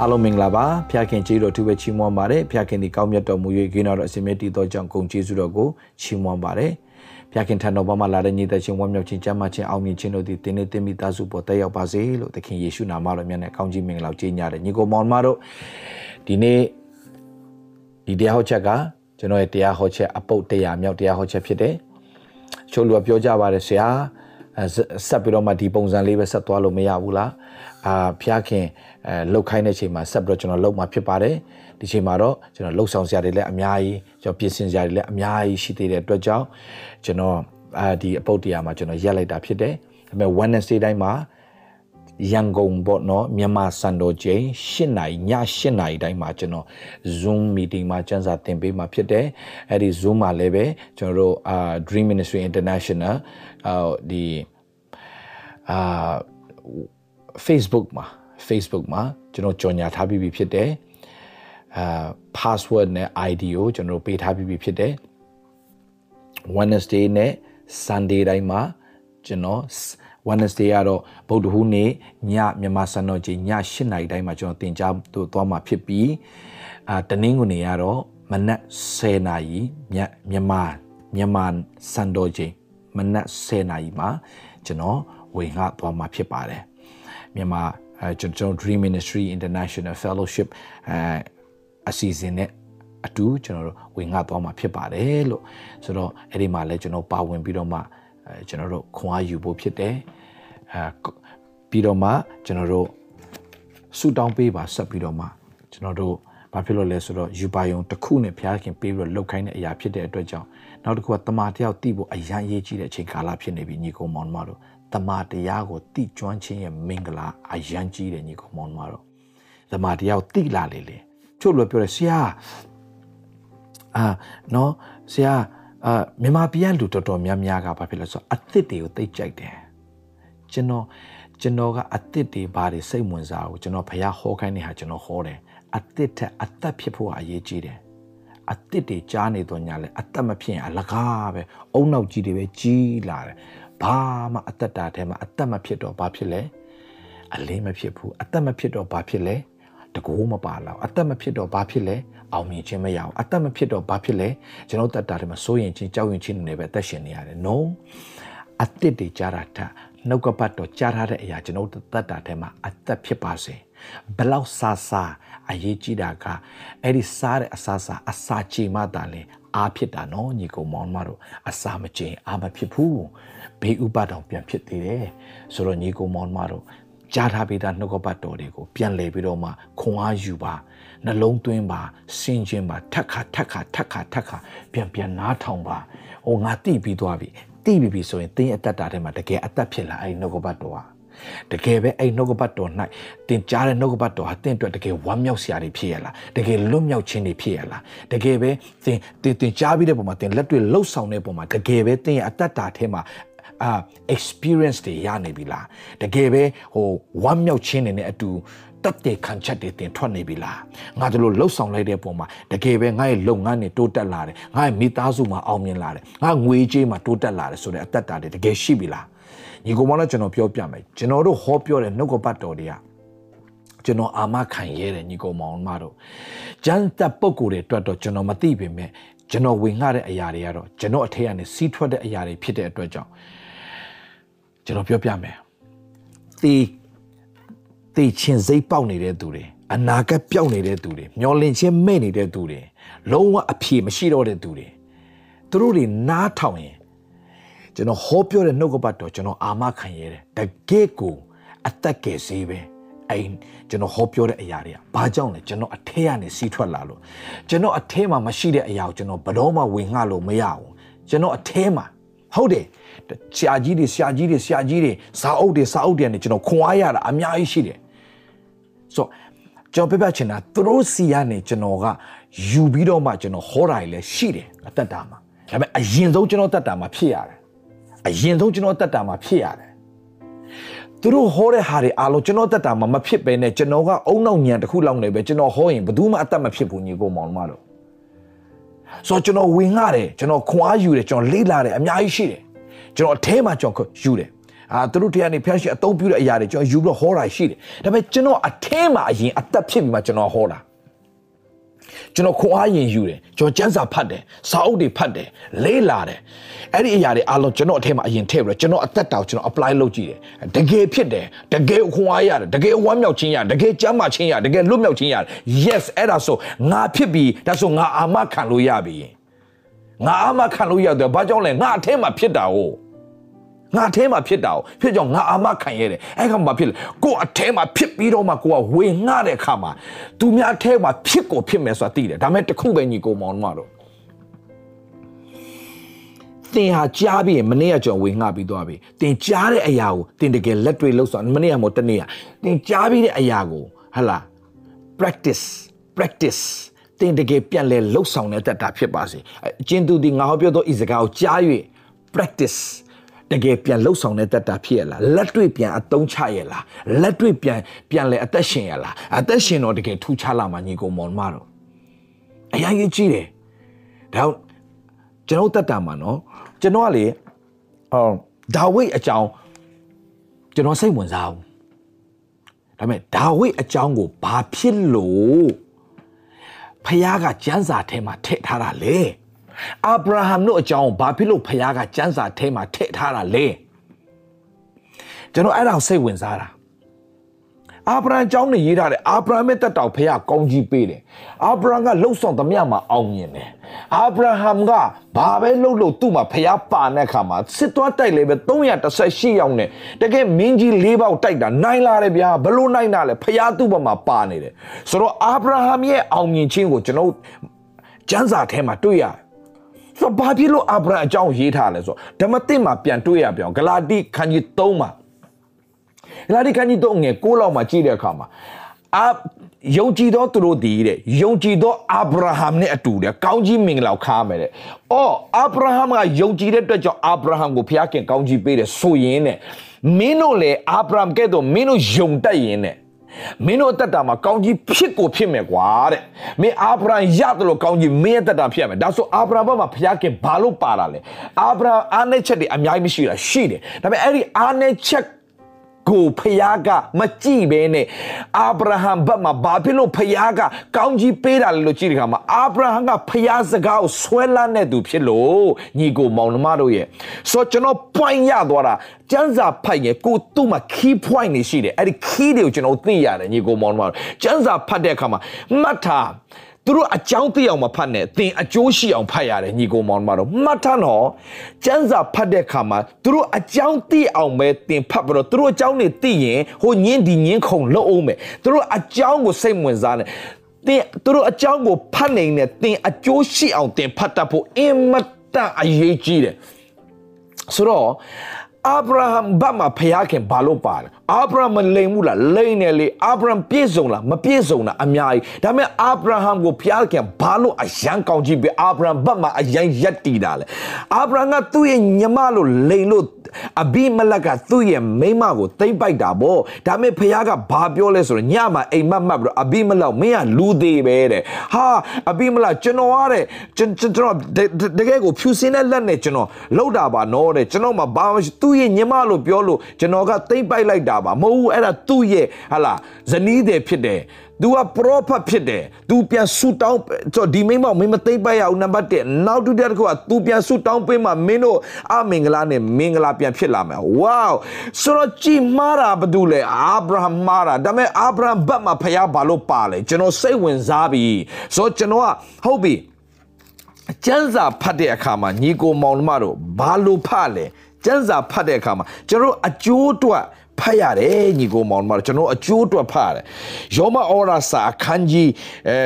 အားလုံးမင်္ဂလာပါဖျားခင်ကြီးတော်သူပဲချီးမွမ်းပါတယ်ဖျားခင်ဒီကောင်းမြတ်တော်မူ၍ဂိနာတော်အစင်မြတ်တည်သောကြောင့်ဂုဏ်ကျေးဇူးတော်ကိုချီးမွမ်းပါတယ်ဖျားခင်ထံတော်ဘာမှလာတဲ့ညီသက်ချင်းဝမ်းမြောက်ခြင်းကြမ်းမှခြင်းအောင်မြင်ခြင်းတို့သည်တင်းနေတင်းမိသားစုပေါ်တက်ရောက်ပါစေလို့သခင်ယေရှုနာမတော်မြတ်နဲ့ကောင်းကြီးမင်္ဂလာကြေညာတယ်ညီကိုမောင်မတို့ဒီနေ့ဒီတရားဟောချက်ကကျွန်တော်ရဲ့တရားဟောချက်အပုတ်တရားမြောက်တရားဟောချက်ဖြစ်တယ်ချို့လူကပြောကြပါတယ်ဆရာဆက်ပြီးတော့မှဒီပုံစံလေးပဲဆက်သွားလို့မရဘူးလား အာဖျားခင်အဲလှုပ်ခိုင်းတဲ့ချိန်မှာဆက်ပြီးတော့ကျွန်တော်လှုပ်မှာဖြစ်ပါတယ်ဒီချိန်မှာတော့ကျွန်တော်လှုပ်ဆောင်စရာတွေလည်းအများကြီးကျွန်တော်ပြင်ဆင်စရာတွေလည်းအများကြီးရှိသေးတဲ့အတွက်ကြောင့်ကျွန်တော်အာဒီအပုတ်တရားမှာကျွန်တော်ရက်လိုက်တာဖြစ်တယ်ဒါပေမဲ့ Wednesday တိုင်းမှာရန်ကုန်ပေါ့နော်မြန်မာစံတော်ချိန်၈နာရီည၈နာရီတိုင်းမှာကျွန်တော် Zoom meeting မှာကျန်းစာသင်ပေးမှာဖြစ်တယ်အဲ့ဒီ Zoom မှာလည်းပဲကျွန်တော်တို့အာ Dream Ministry International အာဒီအာ Facebook မှာ Facebook မှာကျွန်တော်ကြော်ညာထားပြီးပြီဖြစ်တယ်အာ password နဲ့ ID ကိုကျွန်တော်ပေးထားပြီးပြီဖြစ်တယ် Wednesday နဲ့ Sunday တိုင်းမှာကျွန်တော် Wednesday ကတော့ဗုဒ္ဓဟူးနေ့ညမြန်မာစံတော်ချိန်ည8နာရီတိုင်းမှာကျွန်တော်တင် जा တို့သွားမှာဖြစ်ပြီးအာတနင်္ဂနွေကတော့မနက်10နာရီညမြန်မာမြန်မာစံတော်ချိန်မနက်10နာရီမှာကျွန်တော်ဝင်ငှသွားမှာဖြစ်ပါတယ် မြန်မာအဲကျွန်တော် Dream Ministry International Fellowship အဲအစီအစဉ်နဲ့အတူကျွန်တော်တို့ဝင်ငှသွားမှာဖြစ်ပါတယ်လို့ဆိုတော့အဲ့ဒီမှာလည်းကျွန်တော်ပါဝင်ပြီးတော့မှအဲကျွန်တော်တို့ခွန်အားယူဖို့ဖြစ်တယ်အဲပြီးတော့မှကျွန်တော်တို့ဆူတောင်းပေးပါဆက်ပြီးတော့မှကျွန်တော်တို့ဘာဖြစ်လို့လဲဆိုတော့ယူပါယုံတစ်ခုနဲ့ဘုရားခင်ပေးပြီးတော့လှုပ်ခိုင်းတဲ့အရာဖြစ်တဲ့အတွက်ကြောင့်နောက်တစ်ခုကတမာတယောက်တိဖို့အရန်ရေးကြီးတဲ့အချိန်ကာလဖြစ်နေပြီညီကောင်မောင်မတို့ တမာတရားကိုတိကျွမ်းခြင်းရဲ့မင်္ဂလာအရန်ကြီးတယ်ညီကောင်မောင်မတို့တမာတရားကိုတိလာလေလေချို့လိုပြောတယ်ဆရာအာနော်ဆရာအာမြန်မာပြည်ကလူတော်တော်များများကဘာဖြစ်လဲဆိုတော့အသစ်တွေကိုသိကြိုက်တယ်ကျွန်တော်ကျွန်တော်ကအသစ်တွေဘာတွေစိတ်ဝင်စားဘူးကျွန်တော်ဖះဟောခိုင်းနေဟာကျွန်တော်ဟောတယ်အသစ်ထက်အသက်ဖြစ်ဖို့အရေးကြီးတယ်အသစ်တွေကြားနေတော့ညာလဲအသက်မဖြစ်ရင်အလကားပဲအုံနောက်ကြီးတွေပဲကြီးလာတယ် ဘာမှအသက်တာထဲမှာအသက်မဖြစ်တော့ဘာဖြစ်လဲအလင်းမဖြစ်ဘူးအသက်မဖြစ်တော့ဘာဖြစ်လဲတကိုးမပါလောက်အသက်မဖြစ်တော့ဘာဖြစ်လဲအောင်မြင်ခြင်းမရအောင်အသက်မဖြစ်တော့ဘာဖြစ်လဲကျွန်တော်တက်တာထဲမှာစိုးရင်ချင်းကြောက်ရင်ချင်းနေပဲအသက်ရှင်နေရတယ် no အသက်တွေကြားတာထနှုတ်ကပတ်တော်ကြားထားတဲ့အရာကျွန်တော်တက်တာထဲမှာအသက်ဖြစ်ပါစေဘလောက်ဆာဆာအရေးကြီးတာကအဲ့ဒီစားတဲ့အစာစာအစာချေမှတာလေအားဖြစ်တာနော်ညီကောင်မောင်မတို့အစာမကျင်အားမဖြစ်ဘူး ဘေးဥပဒေပြန်ဖြစ်သေးတယ်ဆိုတော့ညီကောင်မောင်မတို့ကြားထားပေးတာနှုတ်ကပတ်တော်တွေကိုပြန်လည်ပြီးတော့မှခွန်အားယူပါနှလုံးသွင်းပါစင်ကျင်ပါထက်ခါထက်ခါထက်ခါထက်ခါပြန်ပြန်နားထောင်ပါဟိုငါတိပြီးသွားပြီတိပြီးပြီဆိုရင်တင်းအသက်တာထဲမှာတကယ်အသက်ဖြစ်လာအဲ့ဒီနှုတ်ကပတ်တော်ဟာတကယ်ပဲအဲ့နှုတ်ကပတ်တော်၌တင်ကြားတဲ့နှုတ်ကပတ်တော်ဟာတင့်အတွက်တကယ်ဝမ်းမြောက်စရာတွေဖြစ်ရလားတကယ်လွတ်မြောက်ခြင်းတွေဖြစ်ရလားတကယ်ပဲတင်တင်တင်ကြားပြီးတဲ့ပုံမှာတင်လက်တွေ့လှုပ်ဆောင်တဲ့ပုံမှာတကယ်ပဲတင်ရဲ့အသက်တာထဲမှာ အာ experience တွေရနေပြီလားတကယ်ပဲဟိုဝမ်းမြောက်ခြင်းတွေနဲ့အတူတက်တဲ့ခံချက်တွေတင်ထွက်နေပြီလားငါတို့လှုပ်ဆောင်လိုက်တဲ့ပုံမှာတကယ်ပဲငါ့ရဲ့လုပ်ငန်းတွေတိုးတက်လာတယ်ငါ့ရဲ့မိသားစုမှာအောင်မြင်လာတယ်ငါငွေကြေးမှာတိုးတက်လာတယ်ဆိုတဲ့အသက်တာတွေတကယ်ရှိပြီလားညီကောင်မလည်းကျွန်တော်ပြောပြမယ်ကျွန်တော်တို့ဟောပြောတဲ့နှုတ်ကပတ်တော်တွေကကျွန်တော်အာမခံရဲတယ်ညီကောင်မောင်မတို့ကျန်းသက်ပုံကိုယ်တွေအတွက်တော့ကျွန်တော်မသိပေမဲ့ကျွန်တော်ဝင်ငှတဲ့အရာတွေကတော့ကျွန်တော်အထက်ကနေစီးထွက်တဲ့အရာတွေဖြစ်တဲ့အတွက်ကြောင့် ကျွန်တော်ပြောပြမယ်တေတေချင်းစိတ်ပေါက်နေတဲ့သူတွေအနာဂတ်ပျောက်နေတဲ့သူတွေမျောလင့်ခြင်းမဲ့နေတဲ့သူတွေလုံးဝအဖြေမရှိတော့တဲ့သူတွေသူတို့တွေနားထောင်ရင်ကျွန်တော်ဟောပြောတဲ့နှုတ်ကပတ်တော်ကျွန်တော်အာမခံရတယ်တကယ့်ကိုအသက်ကယ်စေးပဲအဲကျွန်တော်ဟောပြောတဲ့အရာတွေကဘာကြောင့်လဲကျွန်တော်အထဲကနေစီးထွက်လာလို့ကျွန်တော်အထဲမှာမရှိတဲ့အရာကိုကျွန်တော်ဘယ်တော့မှဝင်ငှလို့မရဘူးကျွန်တော်အထဲမှာ ဟုတ်တယ်ဆရာကြီးတွေဆရာကြီးတွေဆရာကြီးတွေစာအုပ်တွေစာအုပ်တွေကနေကျွန်တော်ခွန်အားရတာအများကြီးရှိတယ်ဆိုတော့ကျွန်တော်ပြပြချင်တာသူတို့စီကနေကျွန်တော်ကယူပြီးတော့မှကျွန်တော်ဟောတာတွေလည်းရှိတယ်အသက်တာမှာဒါပေမဲ့အရင်ဆုံးကျွန်တော်တက်တာမှာဖြစ်ရတယ်အရင်ဆုံးကျွန်တော်တက်တာမှာဖြစ်ရတယ်သူတို့ဟောတဲ့ဟာတွေအားလုံးကျွန်တော်တက်တာမှာမဖြစ်ပဲနဲ့ကျွန်တော်ကအုံနောက်ညံတစ်ခုလောက်နေပဲကျွန်တော်ဟောရင်ဘယ်သူမှအသက်မဖြစ်ဘူးညီကိုမောင်မတို့ ဆိုတော့ကျွန်တော်ဝင်ငှတယ်ကျွန်တော်ခွန်အားယူတယ်ကျွန်တော်လေးလာတယ်အများကြီးရှိတယ်ကျွန်တော်အထဲမှာကျွန်တော်ယူတယ်အာသူတို့တရားနေဖျက်ရှင်အသုံးပြုတဲ့အရာတွေကျွန်တော်ယူပြီးတော့ဟောတာရှိတယ်ဒါပေမဲ့ကျွန်တော်အထင်းမှာအရင်အသက်ဖြစ်ပြီးမှကျွန်တော်ဟောတာ ကျွန်တော်ခွန်အားရင်ယူတယ်ကျွန်တော်စံစာဖတ်တယ်စာအုပ်တွေဖတ်တယ်လေးလာတယ်အဲ့ဒီအရာတွေအားလုံးကျွန်တော်အထက်မှာအရင်ထည့်ပြီးတော့ကျွန်တော်အသက်တောင်ကျွန်တော် apply လုပ်ကြည့်တယ်တကယ်ဖြစ်တယ်တကယ်ခွန်အားရတယ်တကယ်ဝမ်းမြောက်ခြင်းရတယ်တကယ်ကြမ်းမာခြင်းရတယ်တကယ်လွတ်မြောက်ခြင်းရတယ် yes အဲ့ဒါဆိုငါဖြစ်ပြီဒါဆိုငါအာမခံလို့ရပြီငါအာမခံလို့ရတယ်ဘာကြောင့်လဲငါအထက်မှာဖြစ်တာဟုတ် ငါအထဲမှာဖြစ်တာကိုဖြစ်ကြောင့်ငါအာမခံရတယ်အဲ့ခါမှာဖြစ်လေကိုအထဲမှာဖြစ်ပြီးတော့မှကိုကဝေငှတဲ့အခါမှာသူများအထဲမှာဖြစ်ကိုဖြစ်မယ်ဆိုတာသိတယ်ဒါပေမဲ့တခုပဲညီကိုမောင်မတို့သင်ဟာကြားပြီးရင်မနေ့ကကျွန်တော်ဝေငှပြီးသွားပြီသင်ကြားတဲ့အရာကိုသင်တကယ်လက်တွေ့လှုပ်ဆောင်မနေ့ကမဟုတ်တနေ့ကသင်ကြားပြီးတဲ့အရာကိုဟလာ practice practice သင်တကယ်ပြန်လဲလှုပ်ဆောင်တဲ့တတ်တာဖြစ်ပါစေအကျဉ်သူဒီငါဟောပြောသောဤစကားကိုကြား၍ practice တကယ်ပြန်လှုပ်ဆောင်တဲ့တတ်တာဖြစ်ရလားလက်တွေ့ပြန်အသုံးချရလားလက်တွေ့ပြန်ပြန်လဲအသက်ရှင်ရလားအသက်ရှင်တော့တကယ်ထူးခြားလာမှညီကောင်မောင်မတော်အရင်ကြီးကြည့်တယ်ဒါကျွန်တော်တတ်တာမှာနော်ကျွန်တော်ကလေအော်ဒါဝိတ်အကြောင်းကျွန်တော်စိတ်ဝင်စားဘူးဒါပေမဲ့ဒါဝိတ်အကြောင်းကိုဘာဖြစ်လို့ဖခင်ကကျမ်းစာထဲမှာထည့်ထားတာလေ အာဗြဟံတို့အကြောင်းဘာဖြစ်လို့ဖခင်ကကျမ်းစာထဲမှာထည့်ထားတာလဲကျွန်တော်အဲ့ဒါစိတ်ဝင်စားတာအာဗြဟံအကြောင်းနဲ့ရေးထားတယ်အာဗြဟံရဲ့တက်တော်ဖခင်ကောင်းကြီးပေးတယ်အာဗြဟံကလှုပ်ဆောင်သမျှမှာအောင်မြင်တယ်အာဗြဟံကဘာပဲလှုပ်လို့သူ့မှာဖခင်ပါတဲ့အခါမှာစစ်သွားတိုက်လေပဲ318ယောက်နဲ့တကယ်မင်းကြီး၄ပေါက်တိုက်တာနိုင်လာတယ်ဗျာဘလို့နိုင်တာလဲဖခင်သူ့ဘက်မှာပါနေတယ်ဆိုတော့အာဗြဟံရဲ့အောင်မြင်ခြင်းကိုကျွန်တော်ကျမ်းစာထဲမှာတွေ့ရတယ် ဆိုတော့ဘာဖြစ်လို့အာဗြဟံအကြောင်းရေးထားလဲဆိုတော့ဓမ္မသစ်မှာပြန်တွေ့ရပြောင်းဂလာတိခန်းကြီး3မှာဂလာတိခန်းကြီး3ငယ်6လောက်မှာကြည့်တဲ့အခါမှာအာယုံကြည်သောသူတို့ဒီတဲ့ယုံကြည်သောအာဗြဟံနဲ့အတူတဲ့ကောင်းကြီးမင်္ဂလာခါမယ်တဲ့။အော်အာဗြဟံကယုံကြည်တဲ့အတွက်ကြောင့်အာဗြဟံကိုဖျားခင်ကောင်းကြီးပေးတယ်ဆိုရင်တဲ့မင်းတို့လေအာဗြဟံကဲ့သို့မင်းတို့ယုံတတ်ရင်တဲ့ မင်းတို့အသက်တာမှာကောင်းကြီးဖြစ်ကိုဖြစ်မယ်ကွာတဲ့မင်းအာဗြဟံရတယ်လို့ကောင်းကြီးမင်းရဲ့အသက်တာဖြစ်ရမယ်ဒါဆိုအာဗြဟံဘက်မှာဘုရားခင်ဘာလို့ပါတာလဲအာဗြဟံအားနဲ့ချက်တွေအများကြီးမရှိတာရှိတယ်ဒါပေမဲ့အဲ့ဒီအားနဲ့ချက် ကိုဖျားကမကြည့်ဘဲနဲ့အာဗြဟံဘက်မှာဘာဖြစ်လို့ဖျားကကောင်းကြီးပေးတာလဲလို့ကြည့်တဲ့အခါမှာအာဗြဟံကဖျားစကားကိုဆွဲလန်းတဲ့သူဖြစ်လို့ညီကိုမောင်နှမတို့ရဲ့ဆိုတော့ကျွန်တော် point ရသွားတာကျန်းစာဖိုက်ရဲ့ကိုသူ့မှာ key point တွေရှိတယ်အဲ့ဒီ key တွေကိုကျွန်တော်သိရတယ်ညီကိုမောင်နှမတို့ကျန်းစာဖတ်တဲ့အခါမှာမှတ်ထား သူတို့အကြောင်းသိအောင်မဖတ်နဲ့သင်အကျိုးရှိအောင်ဖတ်ရတယ်ညီကိုမောင်မတော်မှတ်ထားတော့ကျမ်းစာဖတ်တဲ့အခါမှာသူတို့အကြောင်းသိအောင်ပဲသင်ဖတ်ပြီးတော့သူတို့အကြောင်းတွေသိရင်ဟိုညင်းဒီညင်းခုံလုပ်အောင်မယ်သူတို့အကြောင်းကိုစိတ်ဝင်စားနေသင်သူတို့အကြောင်းကိုဖတ်နေနဲ့သင်အကျိုးရှိအောင်သင်ဖတ်တတ်ဖို့အင်မတန်အရေးကြီးတယ်ဆိုတော့အာဗြဟံဘာမှာဖျားခင်ဘာလို့ပါလဲ အာဗြဟံမလိမ်ဘူးလားလိမ်နေလေအာဗြဟံပြည့်စုံလားမပြည့်စုံတာအများကြီးဒါပေမဲ့အာဗြဟံကိုဖျားခင်ဘာလို့အယံကောင်းကြည့်ပြီးအာဗြဟံဘာမှာအယံရက်တီတာလဲအာဗြဟံကသူ့ရဲ့ညီမလို့လိမ်လို့အဘိမလက်ကသူ့ရဲ့မိန်းမကိုသိမ့်ပိုက်တာပေါ့ဒါပေမဲ့ဖျားကဘာပြောလဲဆိုတော့ညမှာအိမ်မက်မက်ပြီးတော့အဘိမလက်မင်းကလူသေးပဲတဲ့ဟာအဘိမလက်ကျွန်တော်ရတဲ့ကျွန်တော်တကယ်ကိုဖြူစင်းတဲ့လက်နဲ့ကျွန်တော်လောက်တာပါနော်တဲ့ကျွန်တော်မှဘာမှသူ့ရဲ့ညီမလို့ပြောလို့ကျွန်တော်ကသိမ့်ပိုက်လိုက်တာပါမဟုတ်ဘူးအဲ့ဒါသူ့ရဲ့ဟာလာဇနီးတယ်ဖြစ်တယ် तू က prophet ဖြစ်တယ် तू ပြန်ဆူတောင်းဆိုဒီမိမောင်မင်းမသိမ့်ပိုက်ရအောင်နံပါတ်1နောက်တစ်ခုက तू ပြန်ဆူတောင်းပေးမှမင်းတို့အမင်္ဂလာနဲ့မင်္ဂလာပြန်ဖြစ်လာမယ်ဝေါဆိုတော့ကြည်မားတာဘာတူလဲအာဗြဟံမားတာဒါပေမဲ့အာဗြဟံဘတ်မှာဖျားဘာလို့ပါလဲကျွန်တော်စိတ်ဝင်စားပြီဆိုတော့ကျွန်တော်ကဟုတ်ပြီကျန်းစာဖတ်တဲ့အခါမှာညီကိုမောင်နှမတို့ဘာလို့ဖတ်လဲကျန်းစာဖတ်တဲ့အခါမှာကျွန်တော်အကျိုးအတွက် ဖတ်ရတယ်ညီကိုမောင်နှမတို့ကျွန်တော်အကျိုးအတွက်ဖတ်ရတယ်ယောမဩရာစာအခန်းကြီးအဲ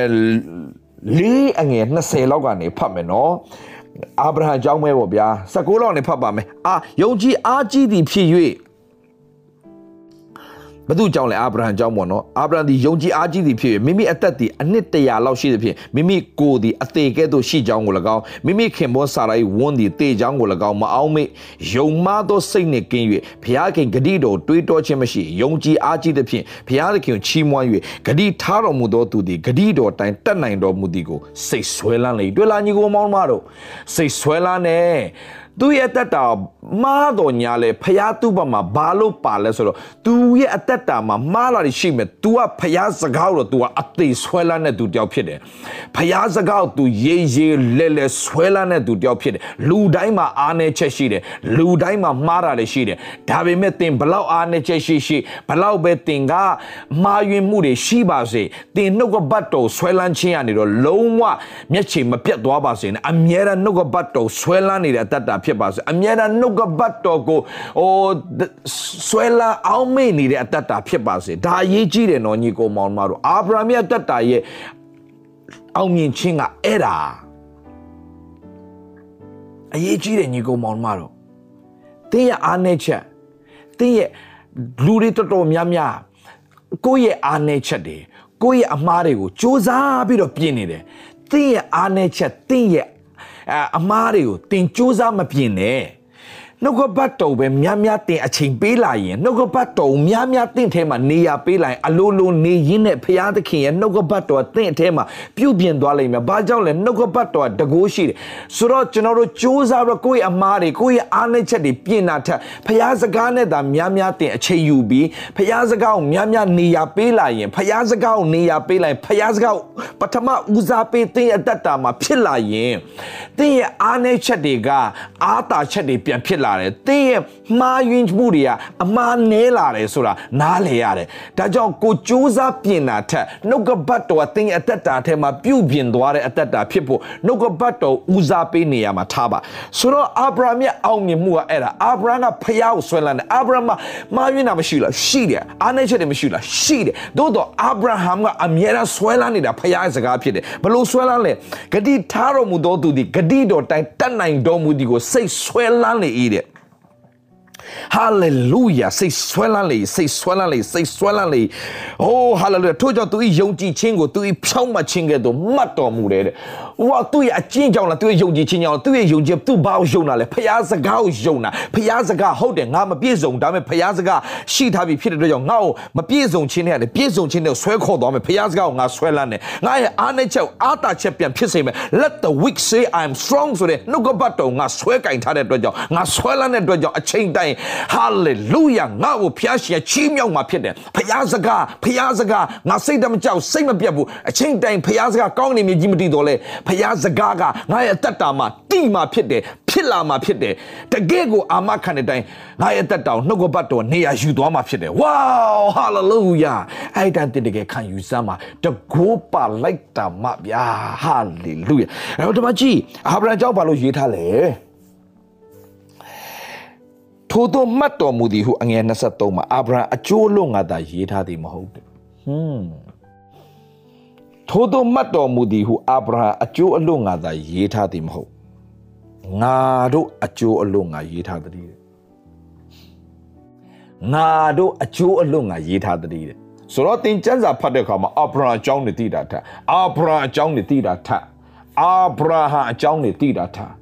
လေးအငယ်20လောက်ကနေဖတ်မယ်နော်အာဗြဟံအကြောင်းပဲပေါ့ဗျာ16လောက်နေဖတ်ပါမယ်အာယုံကြည်အားကြီးသည်ဖြစ်၍ ဘသူကြောင့်လဲအာဗြဟံကြောင့်ပေါ့နော်အာဗြဟံဒီယုံကြည်အားကြီးသည်ဖြစ်၍မိမိအသက်ဒီအနှစ်တရာလောက်ရှိသည်ဖြစ်မိမိကိုယ်ဒီအသေးကဲ့သို့ရှိကြောင်းကို၎င်းမိမိခင်ဘောစာရိုင်းဝန်းဒီတေကြောင်းကို၎င်းမအောင်မေယုံမသောစိတ်နှင့်ကင်း၍ဘုရားခင်ဂတိတော်တွေးတောခြင်းမရှိယုံကြည်အားကြီးသည်ဖြင့်ဘုရားခင်ချီးမွမ်း၍ဂတိထားတော်မူသောသူသည်ဂတိတော်တိုင်တက်နိုင်တော်မူသည်ကိုစိတ်ဆွဲလန်းလေတွေ့လာညီကိုမောင်းမတို့စိတ်ဆွဲလန်းနေသူရဲ့တက်တာမားတော်ညာလဲဖျားသူ့ဘက်မှာဘာလို့ပါလဲဆိုတော့ तू ရဲ့အသက်တာမှာမားလာရှိမယ် तू ကဖျားစကားတော့ तू ကအသေးဆွဲလန်းတဲ့ तू တယောက်ဖြစ်တယ်ဖျားစကားကို तू ရေးရေးလဲလဲဆွဲလန်းတဲ့ तू တယောက်ဖြစ်တယ်လူတိုင်းမှာအားနည်းချက်ရှိတယ်လူတိုင်းမှာမှားတာလည်းရှိတယ်ဒါပေမဲ့သင်ဘလောက်အားနည်းချက်ရှိရှိဘလောက်ပဲသင်ကမှားယွင်းမှုတွေရှိပါစေသင်နှုတ်ကပတ်တော်ဆွဲလန်းခြင်းကနေတော့လုံးဝမျက်ခြေမပြတ်သွားပါစေနဲ့အမြဲတမ်းနှုတ်ကပတ်တော်ဆွဲလန်းနေတဲ့အတ္တဖြစ်ပါစေအမြဲတမ်းနှုတ် ်ကပတ်တော်ကိုဟိုဆွဲလန်းအောင်မေ့နေတဲ့အတ္တဖြစ်ပါစေဒါအရေးကြီးတယ်နော်ညီကိုမောင်မတို့အာဗြဟံရဲ့အတ္တရဲ့အောင်မြင်ခြင်းကအဲ့ဒါအရေးကြီးတယ်ညီကိုမောင်မတို့တင်းရဲ့အားနည်းချက်တင်းရဲ့လူတွေတော်တော်များများကိုယ့်ရဲ့အားနည်းချက်တွေကိုယ့်ရဲ့အမှားတွေကိုစူးစမ်းပြီးတော့ပြင်နေတယ်တင်းရဲ့အားနည်းချက်တင်းရဲ့အမားတွေကိုတင်စူးစမ်းမပြင်နဲ့ နှုတ်ကပတ်တော်ပဲများများတင်အချိန်ပေးလာရင်နှုတ်ကပတ်တော်များများတင့်ထဲမှာနေရာပေးလာရင်အလိုလိုနေရင်းနဲ့ဖရာသခင်ရဲ့နှုတ်ကပတ်တော်တင့်အထဲမှာပြုပြင်သွားလိမ့်မယ်။ဘာကြောင့်လဲနှုတ်ကပတ်တော်တကိုးရှိတယ်။ဆိုတော့ကျွန်တော်တို့စူးစမ်းပြီးကိုယ့်ရဲ့အမားတွေကိုယ့်ရဲ့အားနည်းချက်တွေပြင်တာထက်ဖရာစကားနဲ့သာများများတင်အချိန်ယူပြီးဖရာစကားကိုများများနေရာပေးလာရင်ဖရာစကားကိုနေရာပေးလိုက်ဖရာစကားပထမဦးစားပေးတင်အတ္တတာမှာဖြစ်လာရင်တင်ရဲ့အားနည်းချက်တွေကအားတာချက်တွေပြန်ဖြစ်လာလာတယ်တင်းရဲ့မှားယွင်းမှုတွေကအမှားနဲလာတယ်ဆိုတာနားလေရတယ်ဒါကြောင့်ကိုစူးစမ်းပြင်တာထက်နှုတ်ကပတ်တော်တင်းရဲ့အသက်တာထဲမှာပြုပြင်သွားတဲ့အသက်တာဖြစ်ဖို့နှုတ်ကပတ်တော်ဦးစားပေးနေရမှာထားပါဆိုတော့အာဗြဟံရဲ့အောင်မြင်မှုကအဲ့ဒါအာဗြဟံကဖျားကိုဆွဲလန်းတယ်အာဗြဟံမှာမှားယွင်းတာမရှိလားရှိတယ်အားနည်းချက်တွေမရှိလားရှိတယ်သို့တော့အာဗြဟံကအမြဲတမ်းဆွဲလန်းနေတာဖျားရဲ့စကားဖြစ်တယ်ဘလို့ဆွဲလန်းလဲဂတိထားတော်မူသောသူသည်ဂတိတော်တိုင်းတတ်နိုင်တော်မူသည်ကိုစိတ်ဆွဲလန်းလေ၏တဲ့ ဟာလေလုယာစိတ်ဆွဲလန်းလေစိတ်ဆွဲလန်းလေစိတ်ဆွဲလန်းလေအိုးဟာလေလုယာထို့ကြောင့်သူ၏ယုံကြည်ခြင်းကိုသူ၏ဖြောင်းမှခြင်းကဲ့သို့မှတ်တော်မူတယ်တဲ့ဝါသူ့ရဲ့အကျင့်ကြောင့်လားသူ့ရဲ့ယုံကြည်ခြင်းကြောင့်သူ့ရဲ့ယုံကြည်သူဘာကိုယုံတာလဲဖျားစကားကိုယုံတာဖျားစကားဟုတ်တယ်ငါမပြည့်စုံဒါပေမဲ့ဖျားစကားရှိထားပြီဖြစ်တဲ့အတွက်ကြောင့်ငါ့ကိုမပြည့်စုံခြင်းနဲ့လည်းပြည့်စုံခြင်းနဲ့ဆွဲခေါ်သွားမယ်ဖျားစကားကိုငါဆွဲလန်းတယ်ငါရဲ့အားနည်းချက်အားတာချက်ပြန်ဖြစ်စေမယ် let the weak say i am strong ဆိုတဲ့နှုတ်ကပတ်တော်ငါဆွဲကင်ထားတဲ့အတွက်ကြောင့်ငါဆွဲလန်းတဲ့အတွက်ကြောင့်အချိန်တိုင်း hallelujah ငါ့ကိုဖျားရှင်ချီးမြှောက်မှာဖြစ်တယ်ဖျားစကားဖျားစကားငါစိတ်တမကြောက်စိတ်မပြတ်ဘူးအချိန်တိုင်းဖျားစကားကောင်းနေမြည်ကြီးမတည်တော့လဲဖျားစကားကငါရဲ့အသက်တာမှာတိမှာဖြစ်တယ်ဖြစ်လာမှာဖြစ်တယ်တကယ့်ကိုအာမခံတဲ့အတိုင်းငါရဲ့အသက်တာကိုနှုတ်ကပတ်တော်နေရာယူသွားမှာဖြစ်တယ်ဝေါဟာလေလုယာအဲ့တန်တကယ်ခံယူစမ်းမှာတကိုးပါလိုက်တာမဗျာဟာလေလုယာအဲ့တော့ဒီမှာကြည့်အာဗြဟံကြောင့်ဘာလို့ရေးထားလဲ ထို့သောမှတ်တော်မူသည်ဟုအငယ်23မှာအာဗြဟံအကျိုးလွန်ငါသာရေးထားသည်မဟုတ်ဘူးဟွန်းထို့သောမှတ်တော်မူသည်ဟုအာဗြဟံအကျိုးအလို့ငါသာရေးထားသည်မဟုတ်ငါတို့အကျိုးအလို့ငါရေးထားသည်ငါတို့အကျိုးအလို့ငါရေးထားသည်တဲ့ဆိုတော့သင်ကျမ်းစာဖတ်တဲ့အခါမှာအာဗြဟံအကြောင်းတွေသိတာထက်အာဗြဟံအကြောင်းတွေသိတာထက်အာဗြဟံအကြောင်းတွေသိတာထက်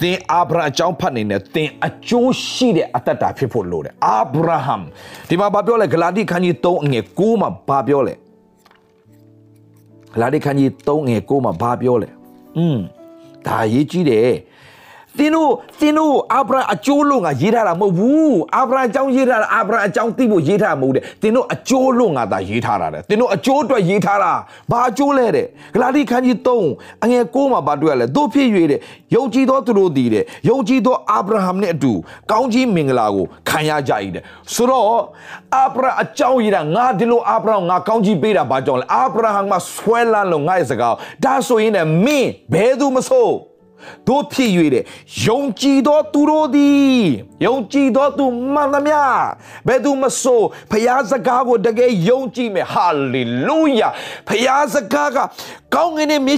သင်အာဗြဟံအကြောင်းဖတ်နေတယ်သင်အကျိုးရှိတဲ့အတ္တတာဖြစ်ဖို့လိုတယ်အာဗြဟံဒီမှာဘာပြောလဲဂလာတိခန်းကြီး3အငယ်9မှာဘာပြောလဲလာဒီခန်းကြီး3ငယ်6မှာဘာပြောလဲอืมဒါရေးကြည့်တယ် သင်တို့သင်တို့အာဗြဟံအကျိုးလို့ငါရေးထားတာမဟုတ်ဘူးအာဗြဟံအကြောင်းရေးထားတာအာဗြဟံအကြောင်းသိဖို့ရေးထားမှာမဟုတ်တဲ့သင်တို့အကျိုးလို့ငါသာရေးထားတာတဲ့သင်တို့အကျိုးအတွက်ရေးထားတာဘာအကျိုးလဲတဲ့ဂလာတိခန်းကြီး3အငယ်6မှာဘာတွေ့ရလဲတို့ဖြစ်၍တဲ့ယုံကြည်သောသူတို့သည်တဲ့ယုံကြည်သောအာဗြဟံနဲ့အတူကောင်းကြီးမင်္ဂလာကိုခံရကြ၏တဲ့ဆိုတော့အာဗြဟံအကြောင်းရေးတာငါဒီလိုအာဗြဟံငါကောင်းကြီးပေးတာဘာကြောင့်လဲအာဗြဟံမှာဆွဲလန်းလို့ငါရဲ့စကားဒါဆိုရင်လည်းမင်းဘယ်သူမဆိုး တို့ဖြစ်၍တဲ့ယုံကြည်သောသူတို့သည်ယုံကြည်သောသူမှန်သမျှဘယ်သူမဆိုဖျားစကားကိုတကယ်ယုံကြည်မယ်ဟာလေလုယာဖျားစကားကကောင်းငင်နဲ့မြေ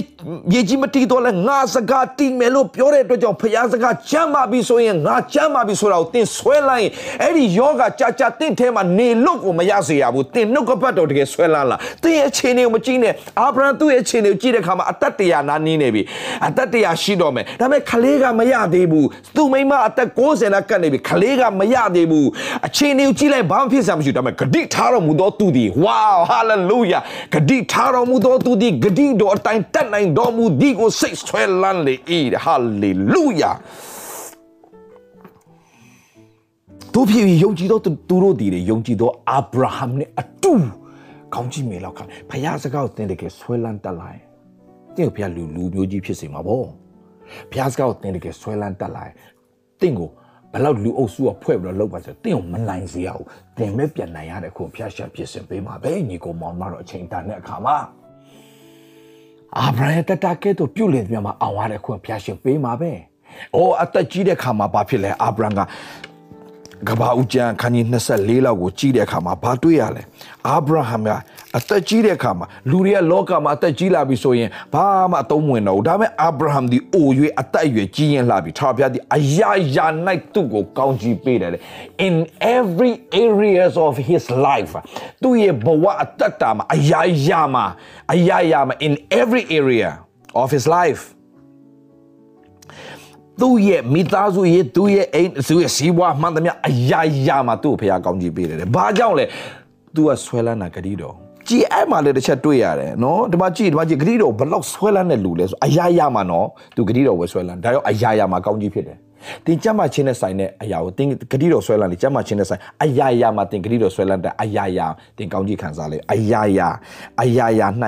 ကြီးမတီးတော့လဲငါစကားတီးမယ်လို့ပြောတဲ့အတွက်ကြောင့်ဖျားစကားချမ်းပါပြီဆိုရင်ငါချမ်းပါပြီဆိုတာကိုသင်ဆွဲလိုက်ရင်အဲ့ဒီယောဂကြာကြာတင့်ထဲမှာနေလို့ကိုမရစေရဘူးသင်နှုတ်ကပတ်တော်တကယ်ဆွဲလာလားသင်ရဲ့အခြေအနေကိုမကြည့်နဲ့အာဗြဟံသူ့ရဲ့အခြေအနေကိုကြည့်တဲ့အခါမှာအသက်တရားနာနေနေပြီအသက်တရားရှိတော့မယ်ဒါပေမဲ့ခလေးကမရသေးဘူးသူ့မိမအသက်60နာကတ်နေပြီခလေးကမရသေးဘူးအခြေအနေကိုကြည့်လိုက်ဘာမှဖြစ်စရာမရှိဘူးဒါပေမဲ့ဂတိထားတော်မူသောသူသည်ဝါဟာလေလုယာဂတိထားတော်မူသောသူသည်ဂတိတော်အတိုင်းတက်နိုင်တော်မူသည်ကိုစိတ်ဆွဲလန်းလေ၏ဟာလေလုယာတို့ဖြစ်ယုံကြည်သောသူတို့တည်တယ်ယုံကြည်သောအာဗြဟံနဲ့အတူကောင်းကြီးမေလောက်ခံဖခင်စကားကိုသင်တကယ်ဆွဲလန်းတက်လာရင်တင့်ကိုဖခင်လူလူမျိုးကြီးဖြစ်စေမှာပေါ့ ဖခင်စကားကိုသင်တကယ်ဆွဲလန်းတက်လာရင်တင့်ကိုဘလောက်လူအုပ်စုကဖွဲ့ပြီးတော့လောက်ပါဆိုတင့်ကိုမနိုင်စေရဘူးတင်မဲ့ပြန်နိုင်ရတဲ့ခုဖျားရှာဖြစ်စဉ်ပေးမှာပဲညီကိုမောင်မတော့အချိန်တန်တဲ့အခါမှာအာဗြဟံတတကဲ့သို့ပြုတ်လင်ပြန်မှာအောင်ရတဲ့ခုဖျားရှင်ပေးမှာပဲ။အိုးအသက်ကြီးတဲ့ခါမှာဘာဖြစ်လဲအာဗြဟံက ကဘာဦးကျန်ခန်းကြီး24လောက်ကိုကြီးတဲ့အခါမှာဘာတွေ့ရလဲအာဗြဟံကအသက်ကြီးတဲ့အခါမှာလူတွေကလောကမှာအသက်ကြီးလာပြီဆိုရင်ဘာမှအသုံးဝင်တော့ဘူးဒါပေမဲ့အာဗြဟံဒီအို၍အသက်အရွယ်ကြီးရင်လာပြီထာဝရဘုရားဒီအရာရာ၌သူ့ကိုကောင်းကြီးပေးတယ် in every areas of his life သူ့ရဲ့ဘဝအသက်တာမှာအရာရာမှာအရာရာမှာ in every area of his life သူ့ရဲ့မိသားစုရဲ့သူ့ရဲ့အိမ်သူ့ရဲ့စီးပွားမှန်သမျှအရာရာမှာသူ့ကိုဖခင်ကောင်းကြီးပေးတယ်။ဘာကြောင့်လဲ။ तू ကဆွဲလန်းတာဂတိတော်။ကြည်အဲ့မှာလည်းတစ်ချက်တွေ့ရတယ်နော်။ဒီမှာကြည်ဒီမှာကြည်ဂတိတော်ဘလောက်ဆွဲလန်းတဲ့လူလဲဆိုအရာရာမှာနော်။ तू ဂတိတော်ဝယ်ဆွဲလန်း။ဒါရောအရာရာမှာကောင်းကြီးဖြစ်တယ်။တင်ကြမ်းမှချင်းနဲ့ဆိုင်တဲ့အရာကိုတင်ဂတိတော်ဆွဲလန်းလေကြမ်းမှချင်းနဲ့ဆိုင်အရာရာမှာတင်ဂတိတော်ဆွဲလန်းတဲ့အရာရာတင်ကောင်းကြီးခံစားလေအရာရာအရာရာ၌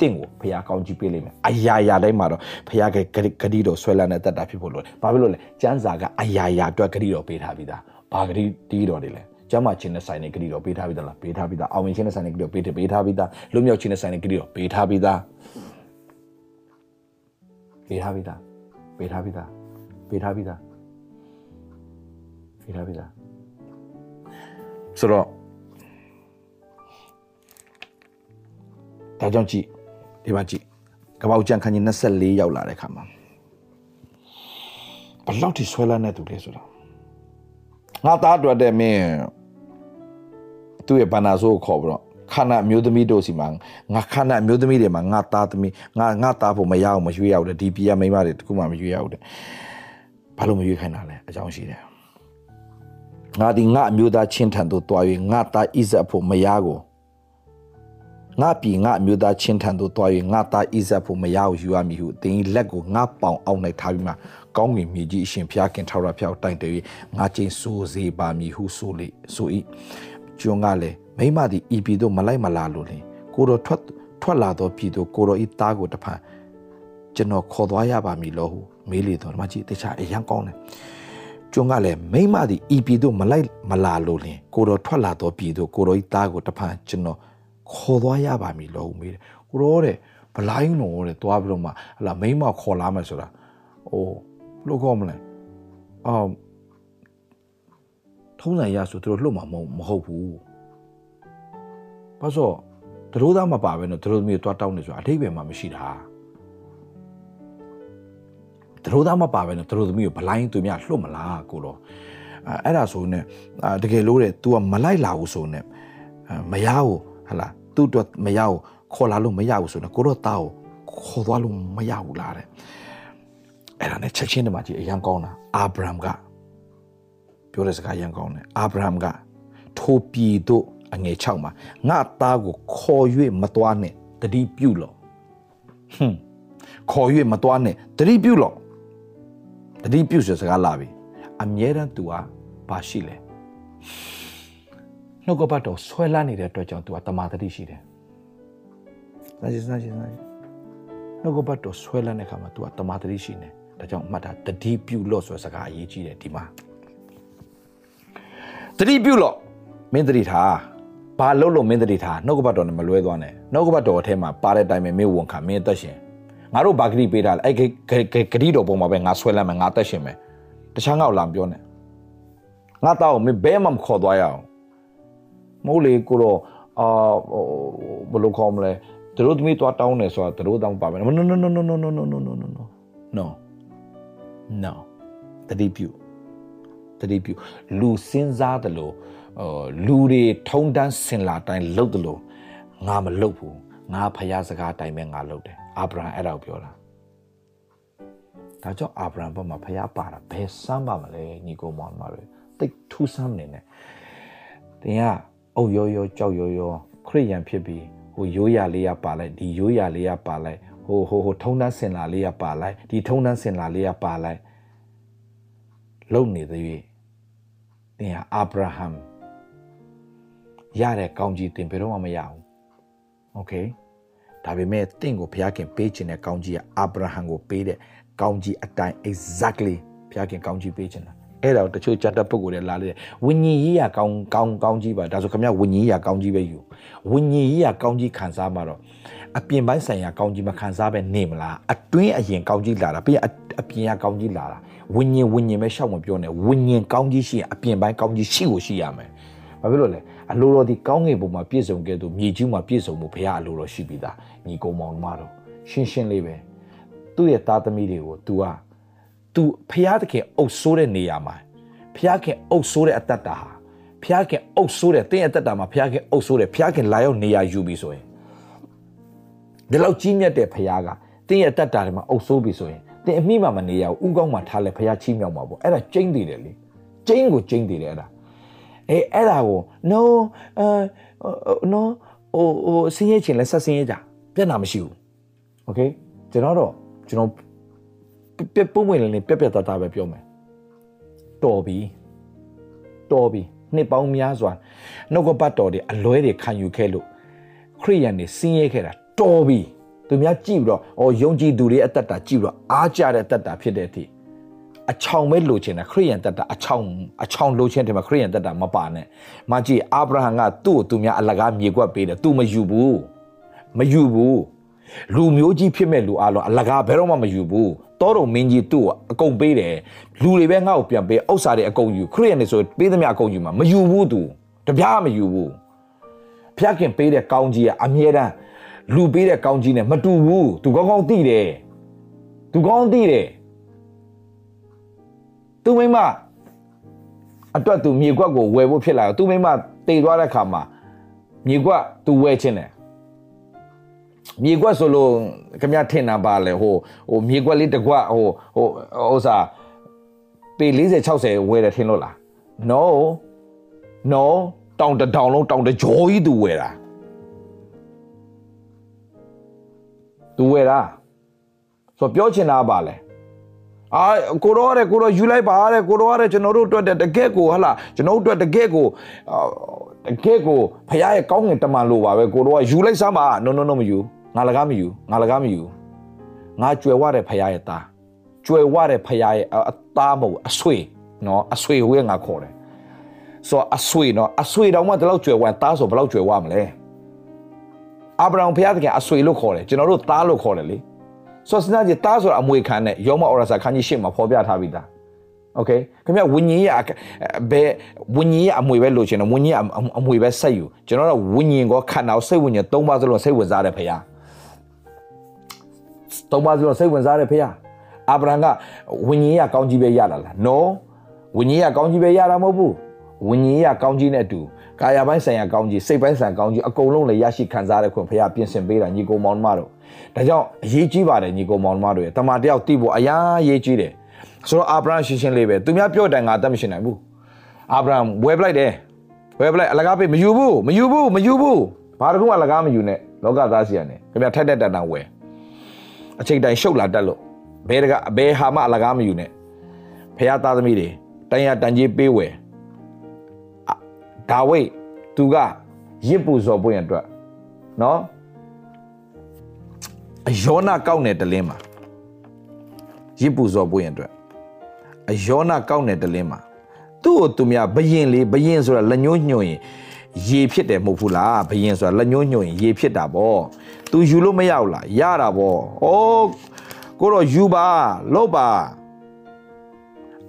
တင့်ကိုဖခင်ကောင်းကြီးပေးလိမ့်မယ်အရာရာတိုင်းမှာတော့ဖခင်ကဂတိတော်ဆွဲလန်းတဲ့တတ်တာဖြစ်ဖို့လိုတယ်ဘာဖြစ်လို့လဲကျမ်းစာကအရာရာအတွက်ဂတိတော်ပေးထားပြီးသားဘာဂတိတီးတော်တွေလဲကျမ်းမာခြင်းနဲ့ဆိုင်တဲ့ဂတိတော်ပေးထားပြီးသားလားပေးထားပြီးသားအောင်မြင်ခြင်းနဲ့ဆိုင်တဲ့ဂတိတော်ပေးပေးထားပြီးသားလွတ်မြောက်ခြင်းနဲ့ဆိုင်တဲ့ဂတိတော်ပေးထားပြီးသားပေးထားပြီးသားပေးထားပြီးသားပေးထားပြီးသားပေးထားပြီးသားဆိုတော့ဒါကြောင့်ကြည့် ဒီမှာကြည့်ကပောက်ကြံခန်းကြီး24ရောက်လာတဲ့ခါမှာဘလောက်ထိဆွဲလန်းနေသူလဲဆိုတော့ငါသားတွေ့တဲ့မင်းသူ့ရဲ့ဘာနာဆိုးကိုခေါ်ပြီးတော့ခန္ဓာမျိုးသမီးတို့စီမှာငါခန္ဓာမျိုးသမီးတွေမှာငါသားသမီးငါငါသားဖို့မရအောင်မရွေးရဘူးဒီပြည်ကမိန်းမတွေတခုမှမရွေးရဘူးတဲ့ဘာလို့မရွေးခိုင်းတာလဲအကြောင်းရှိတယ်ငါဒီငါအမျိုးသားချင်းထန်တို့တွား၍ငါသားဣဇက်ဖို့မရကို ငါပြီငါအမျိုးသားချင်းထန်သို့တွား၍ငါသားဣဇက်ဖို့မရဘူးယူရမည်ဟုသင်၏လက်ကိုငါပေါင်အောင်၌ထားပြီးမှကောင်းငင်မြေကြီးအရှင်ဖျားခင်ထောက်ရဖျောက်တိုင်တည်းငါချင်းစိုးစေပါမည်ဟုဆိုလေဆို၏ကျွန်းကလည်းမိမသည်ဤပြည်သို့မလိုက်မလာလို့လင်ကိုတော်ထွက်ထွက်လာသောပြည်သို့ကိုတော်ဤသားကိုတဖန်ကျွန်တော်ခေါ်သွားရပါမည်လို့ဟုမေးလေတော့ဒီမှာကြည့်တခြားအရန်ကောင်းတယ်ကျွန်းကလည်းမိမသည်ဤပြည်သို့မလိုက်မလာလို့လင်ကိုတော်ထွက်လာသောပြည်သို့ကိုတော်ဤသားကိုတဖန်ကျွန်တော် ခေါ်သွားရပါမည်လို့မေးတယ်ကိုရောတဲ့ဘလိုင်းတော်တဲ့သွားပြီးတော့မှဟလာမိမခေါ်လာမယ်ဆိုတာဟိုဘလို့ခေါ်မလဲအော်ထုံးစံရဆိုသူတို့လှုပ်မှာမဟုတ်ဘူးဘာလို့တို့သားမပါပဲနော်တို့မျိုးတွားတောင်းနေဆိုတာအထိပ္ပယ်မှမရှိတာတို့သားမပါပဲနော်တို့သမီးကိုဘလိုင်းသူများလှုပ်မလားကိုတော့အဲ့ဒါဆိုနေတကယ်လို့တဲ့ तू ကမလိုက်လာဘူးဆိုနေမရဘူး ဟလာသူ့အတွက်မရဘူးခေါ်လာလို့မရဘူးဆိုတော့ကိုတော့တာကိုခေါ်သွားလို့မရဘူးလားတဲ့အဲ့ဒါနဲ့ချက်ချင်းတည်းမှာကြည့်အရန်ကောင်းတာအာဗြဟံကပြောတဲ့စကားအရန်ကောင်းတယ်အာဗြဟံကထိုပြည်တို့အငယ်6မှာငါသားကိုခေါ်၍မသွားနဲ့တတိပြုလို့ဟွန်းခေါ်၍မသွားနဲ့တတိပြုလို့တတိပြုဆိုစကားလာပြီအမြဲတမ်းသူကဘာရှိလဲ နှုတ်ကပတ်တော်ဆွဲလန်းနေတဲ့အတွက်ကြောင့် तू ကတမာတတိရှိတယ်။နားကြနားကြနားနှုတ်ကပတ်တော်ဆွဲလန်းတဲ့အခါမှာ तू ကတမာတတိရှိနေ။ဒါကြောင့်မှတ်တာတတိပြုလို့ဆိုတဲ့စကားအရေးကြီးတယ်ဒီမှာ။တတိပြုလို့မင်းတတိထားဘာလို့လို့မင်းတတိထားနှုတ်ကပတ်တော်နဲ့မလွဲသွားနဲ့။နှုတ်ကပတ်တော်အထဲမှာပါတဲ့အတိုင်းပဲမင်းဝန်ခံမင်းအသက်ရှင်။ငါတို့ဘာဂတိပေးတာလဲအဲ့ဂတိတော်ပုံမှာပဲငါဆွဲလန်းမယ်ငါသက်ရှင်မယ်။တခြားငါ့ကိုလာမပြောနဲ့။ငါတောက်မင်းဘဲမှမခေါ်သွားရအောင် မဟုတ်လေကိုတော့အာဘယ်လိုခေါ်မလဲသူတို့သမီးသွားတောင်းတယ်ဆိုတာသူတို့တောင်းပါမယ် no no no no no no no no no no no no no တတိပြုတတိပြုလူစဉ်းစားတယ်လို့လူတွေထုံတန်းစင်လာတိုင်းလှုပ်တယ်လို့ငါမလှုပ်ဘူးငါဖယားစကားတိုင်းပဲငါလှုပ်တယ်အာဗြဟံအဲ့ဒါကိုပြောတာဒါကြောင့်အာဗြဟံဘက်မှာဖယားပါတာဘယ်စမ်းပါမလဲညီကိုမောင်မတွေတိတ်ထူးဆန်းနေတယ်တင်က အုတ်ရောရောကြောက်ရောရောခရိယန်ဖြစ်ပြီးဟိုရိုးရလေးရပါလိုက်ဒီရိုးရလေးရပါလိုက်ဟိုဟိုဟိုထုံတန်းစင်လာလေးရပါလိုက်ဒီထုံတန်းစင်လာလေးရပါလိုက်လုံနေသေး သင်ဟာအာဗြဟံရတဲ့ကောင်းကြီးသင်ဘယ်တော့မှမရဘူးโอเคဒါပေမဲ့တင့်ကိုဘုရားခင်ပေးခြင်းတဲ့ကောင်းကြီးကအာဗြဟံကိုပေးတဲ့ကောင်းကြီးအတိုင်း exactly ဘုရားခင်ကောင်းကြီးပေးခြင်းတာ အဲ့ဒါတချို့ကြတဲ့ပုဂ္ဂိုလ်တွေလာလေဝိညာဉ်ရေးရကောင်းကောင်းကောင်းကြီးပါဒါဆိုခင်ဗျဝိညာဉ်ရေးရကောင်းကြီးပဲယူဝိညာဉ်ရေးရကောင်းကြီးခံစားမှာတော့အပြင်ပိုင်းဆိုင်ရာကောင်းကြီးမခံစားပဲနေမလားအတွင်းအရင်ကောင်းကြီးလာတာပြီးအပြင်ကကောင်းကြီးလာတာဝိညာဉ်ဝိညာဉ်ပဲရှောက်မပြောနဲ့ဝိညာဉ်ကောင်းကြီးရှိရင်အပြင်ပိုင်းကောင်းကြီးရှိကိုရှိရမယ်ဘာဖြစ်လို့လဲအလိုတော်ဒီကောင်းငယ်ပုံမှာပြည့်စုံခဲ့သူမြေကြီးမှာပြည့်စုံမှုဘုရားအလိုတော်ရှိပြီးသားညီကုံမောင်မတော်ရှင်းရှင်းလေးပဲသူ့ရဲ့သားသမီးတွေကို तू อ่ะ तू ဘုရားသခင်အုပ်ဆိုးတဲ့နေရာမှာဘုရားခင်အုပ်ဆိုးတဲ့အတ္တတာဟာဘုရားခင်အုပ်ဆိုးတဲ့တင်းရဲ့အတ္တတာမှာဘုရားခင်အုပ်ဆိုးတဲ့ဘုရားခင်လာရောက်နေရာယူပြီးဆိုရင်ဒီလောက်ကြီးမြတ်တဲ့ဘုရားကတင်းရဲ့အတ္တတာတွေမှာအုပ်ဆိုးပြီးဆိုရင်တင်းအမိမှမနေရဘူးဥကောင်းမှထားလဲဘုရားချီးမြှောက်မှာပေါ့အဲ့ဒါကျိန်းတည်တယ်လေကျိန်းကိုကျိန်းတည်တယ်အဲ့ဒါအေးအဲ့ဒါကို no အာ no ဟိုဟိုဆင်းရဲခြင်းလဲဆက်ဆင်းရဲကြပြဿနာမရှိဘူး okay ကျွန်တော်တော့ကျွန်တော် ပြပုံမွေလေးပြက်ပြက်သားသားပဲပြောမယ်တော်ပြီတော်ပြီနှစ်ပေါင်းများစွာနှုတ်ကပတ်တော်တွေအလွဲတွေခံယူခဲ့လို့ခရိယန်တွေဆင်းရဲခဲ့တာတော်ပြီသူများကြည့်ပြီးတော့အော်ယုံကြည်သူတွေအသက်တာကြည့်ပြီးတော့အားကြတဲ့အသက်တာဖြစ်တဲ့အထိအချောင်ပဲလိုချင်တာခရိယန်တက်တာအချောင်အချောင်လိုချင်တယ်မှာခရိယန်တက်တာမပါနဲ့မကြည့်အာဗြဟံကသူ့ကိုသူများအလကားမြေကွက်ပေးတယ် तू မယူဘူးမယူဘူးလူမျိုးကြီးဖြစ်မဲ့လူအလုံးအလကားဘယ်တော့မှမယူဘူး တောတော်မင်းကြီးသူ့ကိုအကုန်ပေးတယ်လူတွေပဲငါ့ကိုပြန်ပေးဥစ္စာတွေအကုန်ယူခရိယန်တွေဆိုပေးသမျှအကုန်ယူမှာမယူဘူးသူတပြားမယူဘူးဖျက်ခင်ပေးတဲ့ကောင်းကြီးကအမြဲတမ်းလူပေးတဲ့ကောင်းကြီးနဲ့မတူဘူးသူကောင်းကောင်းသိတယ်သူကောင်းသိတယ်သူမိမအတွက်သူမြေကွက်ကိုဝယ်ဖို့ဖြစ်လာတော့သူမိမတိတ်သွားတဲ့ခါမှာမြေကွက်သူဝယ်ချင်းတယ် မြေကွက်ဆိုလို့ခင်ဗျားထင်တာပါလေဟိုဟိုမြေကွက်လေးတစ်ကွက်ဟိုဟိုဥစ္စာပေ40 60ဝယ်တယ်ထင်လို့လား no no တောင်တတောင်လုံးတောင်တကြောကြီးသူဝယ်တာသူဝယ်တာဆိုပြောချင်တာပါလေအာကိုတော့ရဲကိုတော့ယူလိုက်ပါရဲကိုတော့ရဲကျွန်တော်တို့အတွက်တကက်ကိုဟလာကျွန်တော်တို့အတွက်တကက်ကိုတကက်ကိုဖခင်ရဲ့ကောင်းငင်တမန်လိုပါပဲကိုတော့ယူလိုက်စမ်းပါ no no no မယူ ငါလကားမယူငါလကားမယူငါကြွယ်ဝတဲ့ဖခင်ရဲ့သားကြွယ်ဝတဲ့ဖခင်ရဲ့အသားမဟုတ်အဆွေနော်အဆွေဝဲငါခေါ်တယ်ဆိုအဆွေနော်အဆွေတောင်မှဒီလောက်ကြွယ်ဝသားဆိုဘယ်လောက်ကြွယ်ဝမလဲအာဗြဟံဖခင်တကယ်အဆွေလို့ခေါ်တယ်ကျွန်တော်တို့သားလို့ခေါ်တယ်လေဆိုတော့စဉ်းစားကြည့်တားဆိုတာအမွေခံတဲ့ယောမအော်ရစာခန်းကြီးရှေ့မှာဖော်ပြထားပြီးသားโอเคခင်ဗျဝิญဉ်ရဲ့ဘယ်ဝิญဉ်ရဲ့အမွေပဲလို့ရှင်တော့ဝิญဉ်ရဲ့အမွေပဲဆက်ယူကျွန်တော်တို့ဝิญဉ်ကိုခန္ဓာစိတ်ဝิญဉ်သုံးပါးစလုံးစိတ်ဝင်စားတဲ့ဖခင် သုံးပါးစလုံးစိတ်ဝင်စားတယ်ဖေဟာအာဗြဟံကဝိညာဉ်ရကောင်းကြီးပဲရလာလား no ဝိညာဉ်ရကောင်းကြီးပဲရတာမဟုတ်ဘူးဝိညာဉ်ရကောင်းကြီးနဲ့အတူကာယပိုင်းဆိုင်ရာကောင်းကြီးစိတ်ပိုင်းဆိုင်ရာကောင်းကြီးအကုန်လုံးလည်းရရှိခံစားရခွင့်ဖခင်ပြင်ဆင်ပေးတာညီကောင်မောင်မတို့ဒါကြောင့်အရေးကြီးပါတယ်ညီကောင်မောင်မတို့ရဲ့တမန်တယောက်တိဖို့အရာရေးကြီးတယ်ဆိုတော့အာဗြဟံရှင်းရှင်းလေးပဲသူများပြောတိုင်ငါတတ်မရှင်းနိုင်ဘူးအာဗြဟံဝဲပလိုက်တယ်ဝဲပလိုက်အလကားပေးမယူဘူးမယူဘူးမယူဘူးဘာတခုအလကားမယူနဲ့လောကသားစီရနဲ့ခင်ဗျာထက်တက်တန်တန်ဝဲ အချိန်တိုင်းရှုပ်လာတက်လို့ဘဲတကဘဲဟာမအလကားမယူနဲ့ဖះသားသမီးတွေတန်ရတန်ကြီးပေးဝယ်ဒါဝိတ်သူကရစ်ပူဇော်ပွင့်အတွက်နော်အယောနာကောက်နယ်တလင်းမှာရစ်ပူဇော်ပွင့်အတွက်အယောနာကောက်နယ်တလင်းမှာသူ့ကိုသူများဘယင်လေးဘယင်ဆိုတာလက်ညှိုးညွှန်ရင်ရေဖြစ်တယ်မဟုတ်ဘူးလားဘယင်ဆိုတာလက်ညှိုးညွှန်ရင်ရေဖြစ်တာပေါ့ သူယူလို့မရဘူးလားရတာပေါ့ဩကိုတော့ယူပါလို့ပါ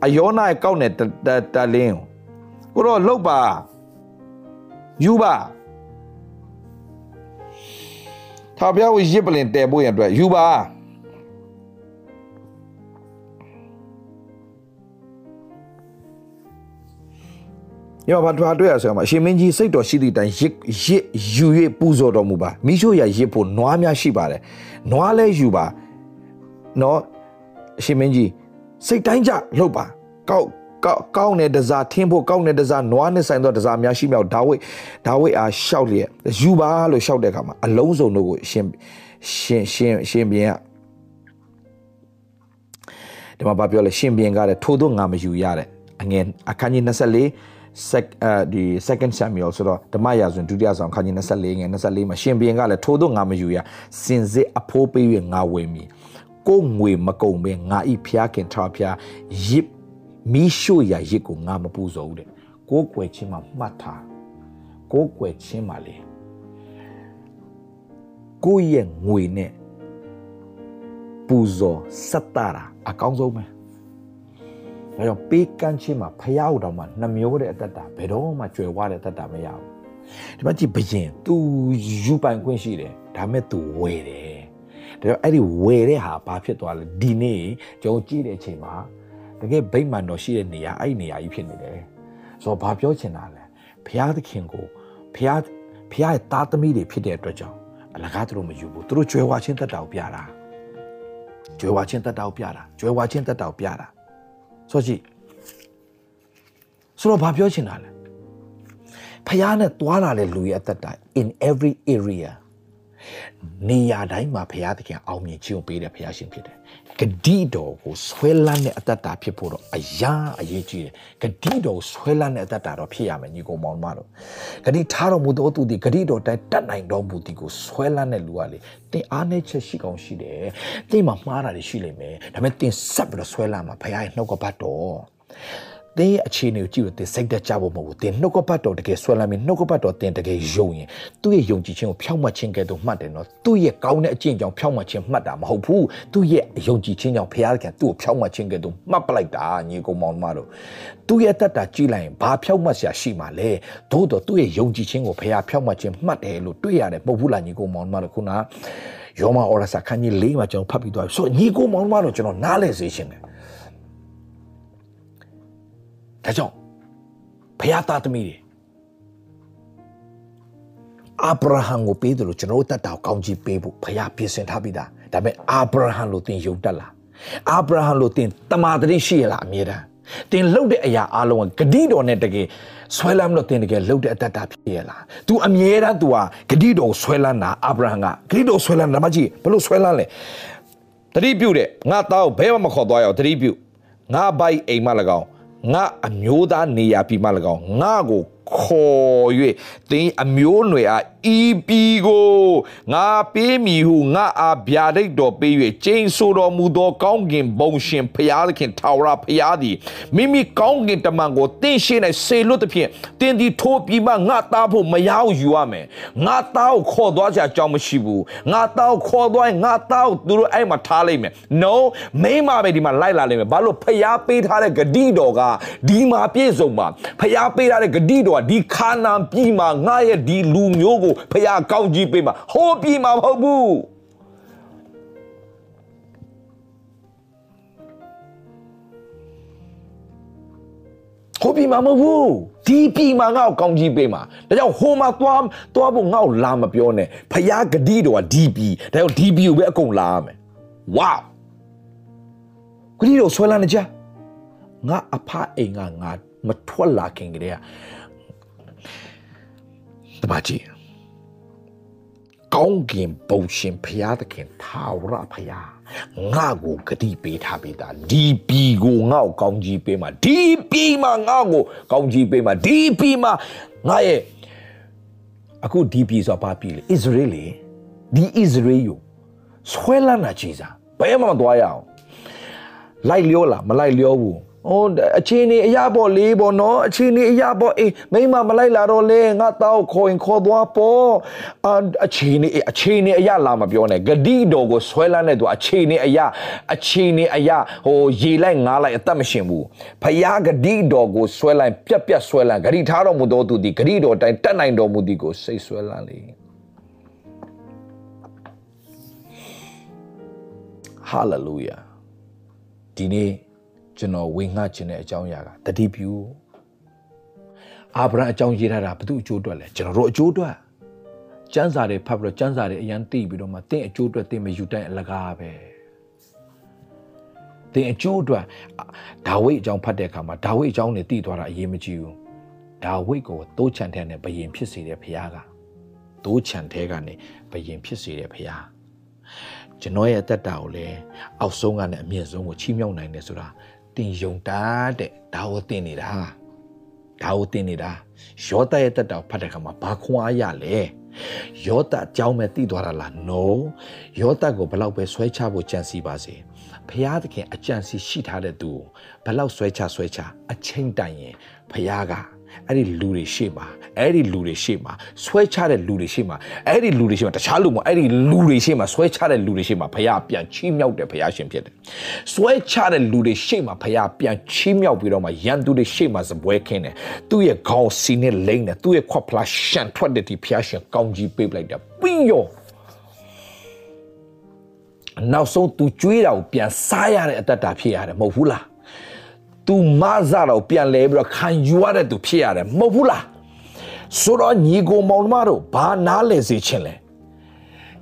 အယောနာကောက်နယ်တလင်းကိုတော့လုတ်ပါယူပါထာပြဝရစ်ပလင်တဲဖို့ရအတွက်ယူပါ ရောဘာထွားတွေ့ရဆိုမှာအရှင်မင်းကြီးစိတ်တော်ရှိသည့်တိုင်ရစ်ရစ်ယူ၍ပူဇော်တော်မူပါမိရှို့ရရစ်ဖို့နွားများရှိပါတယ်နွားလဲယူပါနော်အရှင်မင်းကြီးစိတ်တိုင်းကြလှုပ်ပါကောက်ကောင်းတဲ့တစားထင်းဖို့ကောင်းတဲ့တစားနွားနဲ့ဆိုင်သောတစားအများရှိမြောက်ဒါဝိဒ်ဒါဝိဒ်အားရှောက်လျက်ယူပါလို့ရှောက်တဲ့အခါမှာအလုံးစုံတို့ကိုရှင်ရှင်ရှင်ရှင်ပြန်ကဒီမှာဘာပြောလဲရှင်ပြန်ကလည်းထို့သောငါမယူရတဲ့အငယ်အခန်းကြီး24 sec အဲဒီ second samuel ဆိုတော့ဓမ္မရာဇဝင်ဒုတိယဆောင်ခန်းကြီး24ငယ်24မှာရှင်ဘုရင်ကလည်းထိုးတော့ငါမယူရစင်စစ်အဖိုးပေး၍ငါဝယ်မည်ကိုငွေမကုံပဲငါဤဖျားခင်ထားဖျားရစ်မီးရှို့ရရစ်ကိုငါမပူဇော်ဘူးတဲ့ကိုကွယ်ချင်းမှာမှတ်ထားကိုကွယ်ချင်းမှာလေကိုရဲ့ငွေနဲ့ပူဇော်စက်တာအကောင်းဆုံးပဲ ဒါကြောင့်ပေးကမ်းခြင်းမှာဖျားဦးတော်မှာနှမျိုးတဲ့အတ္တတာဘယ်တော့မှကြွယ်ဝတဲ့အတ္တတာမရဘူးဒီမှာကြည့်ဘယင် तू ယူပိုင်ခွင့်ရှိတယ်ဒါမဲ့ तू ဝယ်တယ်ဒါကြောင့်အဲ့ဒီဝယ်တဲ့ဟာဘာဖြစ်သွားလဲဒီနေ့ကျွန်တော်ကြည့်တဲ့အချိန်မှာတကယ်ဗိမာန်တော်ရှိတဲ့နေရာအဲ့ဒီနေရာကြီးဖြစ်နေတယ်ဆိုတော့ဘာပြောချင်တာလဲဘုရားသခင်ကိုဘုရားဘုရားရဲ့သားသမီးတွေဖြစ်တဲ့အတွက်ကြောင့်အလကားသူတို့မယူဘူးသူတို့ကြွယ်ဝခြင်းတက်တာကိုပြတာကြွယ်ဝခြင်းတက်တာကိုပြတာကြွယ်ဝခြင်းတက်တာကိုပြတာ ဆိုကြည့်ဆိုတော့ဘာပြောချင်တာလဲဖះနဲ့တွာလာတဲ့လူရဲ့အသက်တာ in every area နေရာတိုင်းမှာဖះသခင်အောင်မြင်ခြင်းကိုပေးတဲ့ဖះရှင်ဖြစ်တယ် ဂတိတော်ကိုဆွဲလန်းတဲ့အတ္တတာဖြစ်ဖို့တော့အရာအရေးကြီးတယ်ဂတိတော်ဆွဲလန်းတဲ့အတ္တတာတော့ဖြစ်ရမယ်ညီကောင်မောင်မတို့ဂတိထားတော်မူသောသူဒီဂတိတော်တိုင်းတတ်နိုင်တော်မူသည်ကိုဆွဲလန်းတဲ့လူကလေတင်အားနေချက်ရှိကောင်းရှိတယ်တင်မှာမှားတာတွေရှိလိမ့်မယ်ဒါပေမဲ့တင်ဆက်ပြီးတော့ဆွဲလန်းမှာဖခင်ရဲ့နှုတ်ကပတ်တော် သင်ရဲ့အခြေအနေကိုကြည့်လို့သင်စိတ်သက်ကြဖို့မဟုတ်ဘူးသင်နှုတ်ကပတ်တော်တကယ်ဆွဲလမ်းပြီးနှုတ်ကပတ်တော်သင်တကယ်ယုံရင်သူ့ရဲ့ယုံကြည်ခြင်းကိုဖြောင့်မတ်ခြင်းကဲ့သို့မှတ်တယ်နော်သူ့ရဲ့ကောင်းတဲ့အကျင့်ကြောင့်ဖြောင့်မတ်ခြင်းမှတ်တာမဟုတ်ဘူးသူ့ရဲ့ယုံကြည်ခြင်းကြောင့်ဘုရားခင်သူ့ကိုဖြောင့်မတ်ခြင်းကဲ့သို့မှတ်ပလိုက်တာညီကောင်မောင်မတို့သူ့ရဲ့တတ်တာကြည့်လိုက်ရင်ဘာဖြောင့်မတ်စရာရှိမှလဲသို့တော့သူ့ရဲ့ယုံကြည်ခြင်းကိုဘုရားဖြောင့်မတ်ခြင်းမှတ်တယ်လို့တွေ့ရတယ်မဟုတ်ဘူးလားညီကောင်မောင်မတို့ခုနယောမဩရစာခန်းကြီး၄မှာကျွန်တော်ဖတ်ပြီးသွားပြီဆိုညီကောင်မောင်မတို့ကျွန်တော်နားလဲစေခြင်းတယ် ဒါကြောင့်ဖခင်သားသမီးတွေအာဗြဟံကိုပေးတယ်လို့ကျွန်တော်တို့တတ်တာကိုကောင်းကြီးပေးဖို့ဖခင်ပြင်ဆင်ထားပြီးသားဒါပေမဲ့အာဗြဟံလို့သင်ယုံတတ်လားအာဗြဟံလို့သင်တမာတရရှိရလားအမြဲတမ်းသင်လှုပ်တဲ့အရာအလုံးကဂတိတော်နဲ့တကယ်ဆွဲလမ်းလို့သင်တကယ်လှုပ်တဲ့အတ္တတာဖြစ်ရလား तू အမြဲတမ်း तू ဟာဂတိတော်ဆွဲလမ်းတာအာဗြဟံကဂတိတော်ဆွဲလမ်းတာမကြည့်ဘလို့ဆွဲလမ်းလဲတတိပြုတဲ့ငါသားကိုဘဲမှမခေါ်သွားရအောင်တတိပြုငါဘိုက်အိမ်မ၎င်း ငါအမျိုးသားနေရာပြီးမှ၎င်းငါကို ခေါ်၍သင်အမျိုးနွယ်အားဤပီကိုငါပေးမည်ဟုငါအားဗျာဒိတ်တော်ပေး၍ကျိန်ဆိုတော်မူသောကောင်းကင်ဘုံရှင်ဖျားသခင်ထာဝရဖျားသည်မိမိကောင်းကင်တမန်ကိုတင့်ရှိ၌ဆေလွတ်သဖြင့်တင်းဒီထိုးပြီးမှငါသားဖို့မရောက်ယူရမယ်ငါသားကိုခေါ်သွားကြအကြောင်းမရှိဘူးငါသားကိုခေါ်သွားရင်ငါသားကိုသူတို့အဲ့မှာထားလိုက်မယ် no မိမပဲဒီမှာလိုက်လာလိမ့်မယ်ဘာလို့ဖျားပေးထားတဲ့ဂတိတော်ကဒီမှာပြည့်စုံပါဖျားပေးထားတဲ့ဂတိတော်ကဒီခါနာပြည်မှာငါရဲ့ဒီလူမျိုးကိုဖျားကောင်းကြီးပေးမှာဟိုးပြည်မှာမဟုတ်ဘူးဟိုပြည်မှာမဟုတ်ဘူးဒီပြည်မှာငါ့ကိုကောင်းကြီးပေးမှာဒါကြောင့်ဟိုမှာသွားသွားဖို့ငါ့ကိုလာမပြောနဲ့ဖျားဂတိတော်ကဒီပြည်ဒါကြောင့်ဒီပြည်ကိုပဲအကုန်လာရမယ်ဝါဂတိတော်ဆွဲလာနေကြငါအဖအိမ်ကငါမထွက်လာခင်ကတည်းက တမကြီးကောင်းကင်ဘုံရှင်ဖျားသခင်ထာဝရဖျားငါကိုဂတိပေးထားပေးတာဒီပြီကိုငါ့ကိုကောင်းကြီးပေးမှာဒီပြီမှာငါ့ကိုကောင်းကြီးပေးမှာဒီပြီမှာငါရဲ့အခုဒီပြီဆိုတာဘာပြီလဲဣသရေလဒီဣသရေလဆွဲလန်းတာကြီးစားဘယ်မှမသွားရအောင်လိုက်လျောလားမလိုက်လျောဘူး ဟိုအချင်းနေအရာပေါ်လေးပေါ်နော်အချင်းနေအရာပေါ်အေးမိမမလိုက်လာတော့လေငါတောက်ခေါ်ရင်ခေါ်သွားပေါ်အချင်းနေအချင်းနေအရာလာမပြောနဲ့ဂတိတော်ကိုဆွဲလန်းတဲ့သူအချင်းနေအရာအချင်းနေအရာဟိုရေလိုက်ငားလိုက်အသက်မရှင်ဘူးဖယားဂတိတော်ကိုဆွဲလိုက်ပြက်ပြက်ဆွဲလန်းဂတိထားတော်မူသောသူဒီဂတိတော်တိုင်းတတ်နိုင်တော်မူသည်ကိုစိတ်ဆွဲလန်းလေဟာလေလုယာဒီနေ့ ကျွန်တော်ဝေငှခြင်းတဲ့အကြောင်းအရာကတတိပြုအာဗြဟံအကြောင်းရေးထားတာဘသူအကျိုးအတွက်လဲကျွန်တော်တို့အကျိုးအတွက်ကျမ်းစာတွေဖတ်ပြီးတော့ကျမ်းစာတွေအရန်သိပြီးတော့မှတင့်အကျိုးအတွက်တင့်မယူတဲ့အလကားပဲတင်အကျိုးအတွက်ဒါဝိတ်အကြောင်းဖတ်တဲ့အခါမှာဒါဝိတ်အကြောင်းနဲ့တည်သွားတာအရေးမကြီးဘူးဒါဝိတ်ကိုတိုးချန်တဲ့နဲ့ဘယင်ဖြစ်စေတဲ့ဘုရားကတိုးချန်တဲ့ကနေဘယင်ဖြစ်စေတဲ့ဘုရားကျွန်တော်ရဲ့အသက်တာကိုလည်းအောက်ဆုံးကနေအမြင့်ဆုံးကိုချီးမြှောက်နိုင်တယ်ဆိုတာ တင်ယုံတာတဲ့ဒါကိုတင်နေတာဒါကိုသင်နေတာယောသရဲ့တက်တောင်ဖတ်တဲ့ခါမှာဘာခွန်အားရလဲယောသအကြောင်းပဲသိသွားတာလား no ယောသကိုဘလောက်ပဲဆွဲချဖို့ကြံစီပါစေဖျားသခင်အကြံစီရှိထားတဲ့သူကိုဘလောက်ဆွဲချဆွဲချအချိန်တိုင်ရင်ဖျားက အဲ့ဒီလူတွေရှေ့မှာအဲ့ဒီလူတွေရှေ့မှာဆွဲချတဲ့လူတွေရှေ့မှာအဲ့ဒီလူတွေရှေ့မှာတခြားလူမအဲ့ဒီလူတွေရှေ့မှာဆွဲချတဲ့လူတွေရှေ့မှာဖခင်ပြန်ချီးမြှောက်တဲ့ဖခင်ရှင်ဖြစ်တယ်ဆွဲချတဲ့လူတွေရှေ့မှာဖခင်ပြန်ချီးမြှောက်ပြီးတော့မှရန်သူတွေရှေ့မှာစပွဲခင်းတယ်သူ့ရဲ့ခေါင်းစီနဲ့လိမ့်တယ်သူ့ရဲ့ခွက်ဖလားရှန်ထွက်တဲ့ဒီဖခင်ရှင်ကောင်းကြီးပေးပလိုက်တာပြီးရောနောက်ဆုံး तू ကြွေးတာကိုပြန်စားရတဲ့အတ္တတာဖြစ်ရတယ်မဟုတ်ဘူးလား तू မဆာတော့ပြန်လဲပြီးတော့ခံယူရတဲ့ तू ဖြစ်ရတယ်မဟုတ်ဘူးလားဆိုတော့ညီကိုမောင်နှမတို့ဘာနားလဲစေချင်လဲ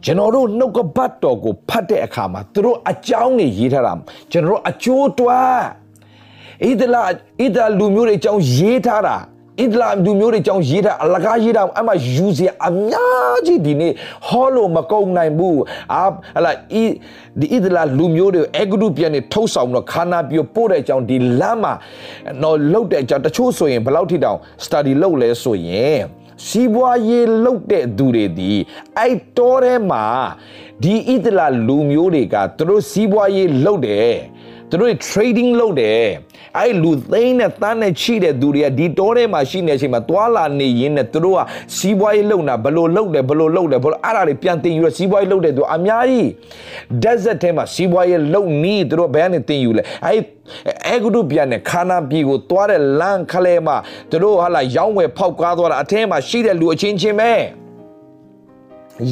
ကျွန်တော်တို့နှုတ်ကပတ်တော်ကိုဖတ်တဲ့အခါမှာသူတို့အကြောင်းတွေရေးထားတာကျွန်တော်တို့အကျိုးတွက်ဣဒလာဣဒလာလူမျိုးတွေအကြောင်းရေးထားတာ ဣဒလာလူမျိုးတွေအကြောင်းရေးတာအလကားရေးတာအမှယူစီအများကြီးဒီနေ့ဟောလို့မကုန်နိုင်ဘူးအာဟလာဤဒီဣဒလာလူမျိုးတွေအဂရုပြန်နေထုတ်ဆောင်တော့ခါနာပြပို့တဲ့အကြောင်းဒီလမ်းမှာတော့လှုပ်တဲ့အကြောင်းတချို့ဆိုရင်ဘယ်လောက်ထိတောင် study လုပ်လဲဆိုရင်စီးပွားရေးလုပ်တဲ့သူတွေဒီအဲ့တော်ထဲမှာဒီဣဒလာလူမျိုးတွေကသူတို့စီးပွားရေးလုပ်တယ် သူတို့ trading လုပ်တယ်အဲ့လူသိန်းနဲ့တန်းနဲ့ချိတဲ့သူတွေကဒီတောထဲမှာရှိနေတဲ့အချိန်မှာသွာလာနေရင်းနဲ့သူတို့ကစီးပွားရေးလုပ်တာဘလို့လုပ်တယ်ဘလို့လုပ်တယ်ဘလို့အဲ့ဒါတွေပြန်တင်ယူရစီးပွားရေးလုပ်တယ်သူအများကြီး desert ထဲမှာစီးပွားရေးလုပ်နီးသူတို့ဘယ်ကနေတင်ယူလဲအဲ့အဲဂုတုပြန်နဲ့ခါနာပြည်ကိုသွားတဲ့လမ်းခလဲမှာသူတို့ဟာလာရောင်းဝယ်ဖောက်ကားသွားတာအထဲမှာရှိတဲ့လူအချင်းချင်းပဲ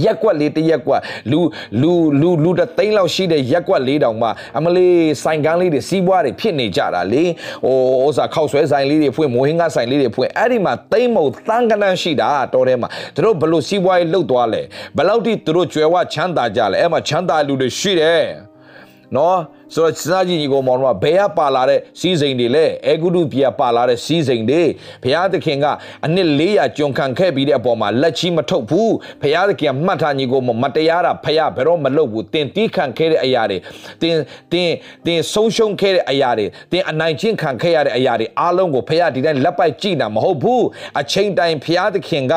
ရက်ကွက်လေးတရက်ကွက်လူလူလူလူတသိန်းလောက်ရှိတဲ့ရက်ကွက်လေးတောင်မှအမလေးဆိုင်ကန်းလေးတွေစီးပွားတွေဖြစ်နေကြတာလေဟိုဥစားခောက်ဆွဲဆိုင်လေးတွေဖွင့်မိုးဟင်းကဆိုင်လေးတွေဖွင့်အဲ့ဒီမှာသိန်းမုံသန်းကနန်းရှိတာတော်ထဲမှာသူတို့ဘလို့စီးပွားရေးလှုပ်သွားလဲဘယ်လောက်ထိသူတို့ကြွယ်ဝချမ်းသာကြလဲအဲ့မှာချမ်းသာလူတွေရှိတယ် နော်ဆိုတော့စာကြီးညီကိုမောင်တို့ကဘယ်ကပါလာတဲ့စီးစိမ်တွေလဲအဲဂုတုပြပါလာတဲ့စီးစိမ်တွေဘုရားသခင်ကအနှစ်400ကျွန်ခံခဲ့ပြီးတဲ့အပေါ်မှာလက်ချီမထုတ်ဘူးဘုရားသခင်မှတ်ထားညီကိုမမတရားတာဘုရားဘယ်တော့မလုပ်ဘူးတင်တီးခံခဲ့တဲ့အရာတွေတင်တင်တင်ဆုံးရှုံးခဲ့တဲ့အရာတွေတင်အနိုင်ကျင့်ခံခဲ့ရတဲ့အရာတွေအားလုံးကိုဘုရားဒီတိုင်းလက်ပိုက်ကြည့်တာမဟုတ်ဘူးအချိန်တိုင်းဘုရားသခင်က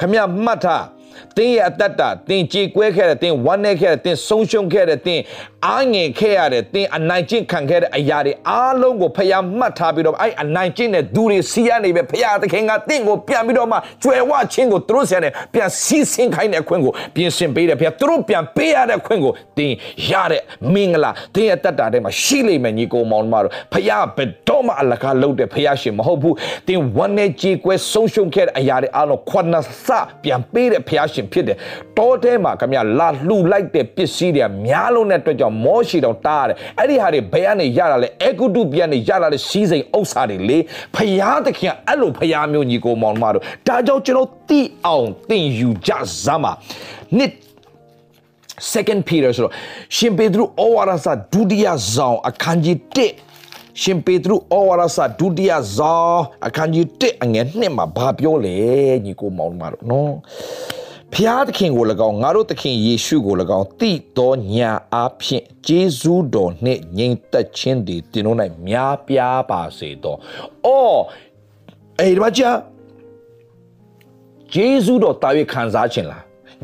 ခမမှတ်ထား တင်းရဲ့အသက်တာတင်းကြေကွဲခဲ့တဲ့တင်းဝမ်းနေခဲ့တဲ့တင်းဆုံးရှုံးခဲ့တဲ့တင်းအားငယ်ခဲ့ရတဲ့တင်းအနိုင်ကျင့်ခံခဲ့တဲ့အရာတွေအားလုံးကိုဖျားမှတ်ထားပြီးတော့အဲ့အနိုင်ကျင့်တဲ့သူတွေစီးရနေပဲဖျားသခင်ကတင်းကိုပြန်ပြီးတော့မှကျွယ်ဝချင်းကိုသူတို့ဆရာနဲ့ပြန်စီးဆင်းခိုင်းတဲ့အခွင့်ကိုပြင်ဆင်ပေးတယ်ဖျားသူတို့ပြန်ပေးရတဲ့အခွင့်ကိုတင်းရတဲ့မင်္ဂလာတင်းရဲ့အသက်တာထဲမှာရှိလိမ့်မယ်ညီကိုမောင်တို့တို့ဖျားဘယ်တော့မှအလကားလုပ်တဲ့ဖျားရှင်မဟုတ်ဘူးတင်းဝမ်းနေကြေကွဲဆုံးရှုံးခဲ့တဲ့အရာတွေအားလုံးခွနစပြန်ပေးတဲ့ဖျားရှင်ဖြစ်တယ်တောထဲမှာခမရလာလှူလိုက်တဲ့ပစ္စည်းတွေများလုံးတဲ့အတွက်ကြောင့်မောရှိတောင်တားရတယ်အဲ့ဒီဟာတွေဘယ်ကနေရတာလဲအေကုတုပြန်နေရလာတဲ့စီးစိမ်ဥစ္စာတွေလေဖယားသခင်အဲ့လိုဖယားမျိုးညီကိုမောင်မတို့ဒါကြောင့်ကျွန်တော်တိအောင်သင်ယူကြစမ်းပါနှစ် second peter ဆိုတော့ရှင်ပေတရုဩဝါဒစာဒုတိယဆောင်အခန်းကြီး1ရှင်ပေတရုဩဝါဒစာဒုတိယဆောင်အခန်းကြီး1အငယ်2မှာဘာပြောလဲညီကိုမောင်မတို့နော် ဖျားသခင်ကို၎င်းငါတို့သခင်ယေရှုကို၎င်းတိတော်ညာအားဖြင့်ဂျေဇုတော်နှင့်ငြိမ်သက်ခြင်းတည်တင်တို့၌များပြားပါစေသော။အော်အဲ့ဒီမှာကြာဂျေဇုတော်တာ၍ခံစားခြင်းလား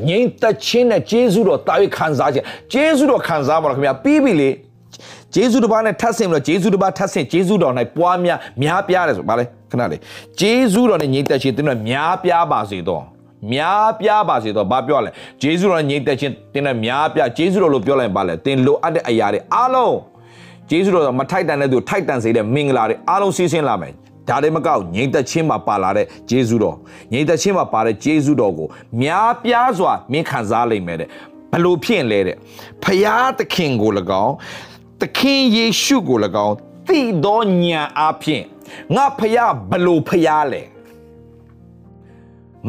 ငြိမ်သက်ခြင်းနဲ့ဂျေဇုတော်တာ၍ခံစားခြင်းဂျေဇုတော်ခံစားမှာခင်ဗျာပြီးပြီလေဂျေဇုတစ်ပါးနဲ့ထပ်ဆင်ပြီးတော့ဂျေဇုတစ်ပါးထပ်ဆင်ဂျေဇုတော်၌ပွားများများပြားတယ်ဆိုဗါလဲခဏလေးဂျေဇုတော်နဲ့ငြိမ်သက်ခြင်းတင်တို့များပြားပါစေတော့ များပြားပါစေတော့ဘာပြောလဲဂျေဇုတော်ငြိမ်သက်ခြင်းတင်းနဲ့များပြားဂျေဇုတော်လို့ပြောလိုက်ပါလဲတင်းလိုအပ်တဲ့အရာတွေအားလုံးဂျေဇုတော်မထိုက်တန်တဲ့သူထိုက်တန်စေတဲ့မင်္ဂလာတွေအားလုံးစီးဆင်းလာမယ်ဒါတွေမကောက်ငြိမ်သက်ခြင်းမှာပါလာတဲ့ဂျေဇုတော်ငြိမ်သက်ခြင်းမှာပါတဲ့ဂျေဇုတော်ကိုများပြားစွာမင်းခံစားလိမ့်မယ်တဲ့ဘလို့ဖြစ်လဲတဲ့ဖယားသခင်ကို၎င်းသခင်ယေရှုကို၎င်းသိသောဉာဏ်အဖြစ်ငါဖယားဘလို့ဖယားလဲ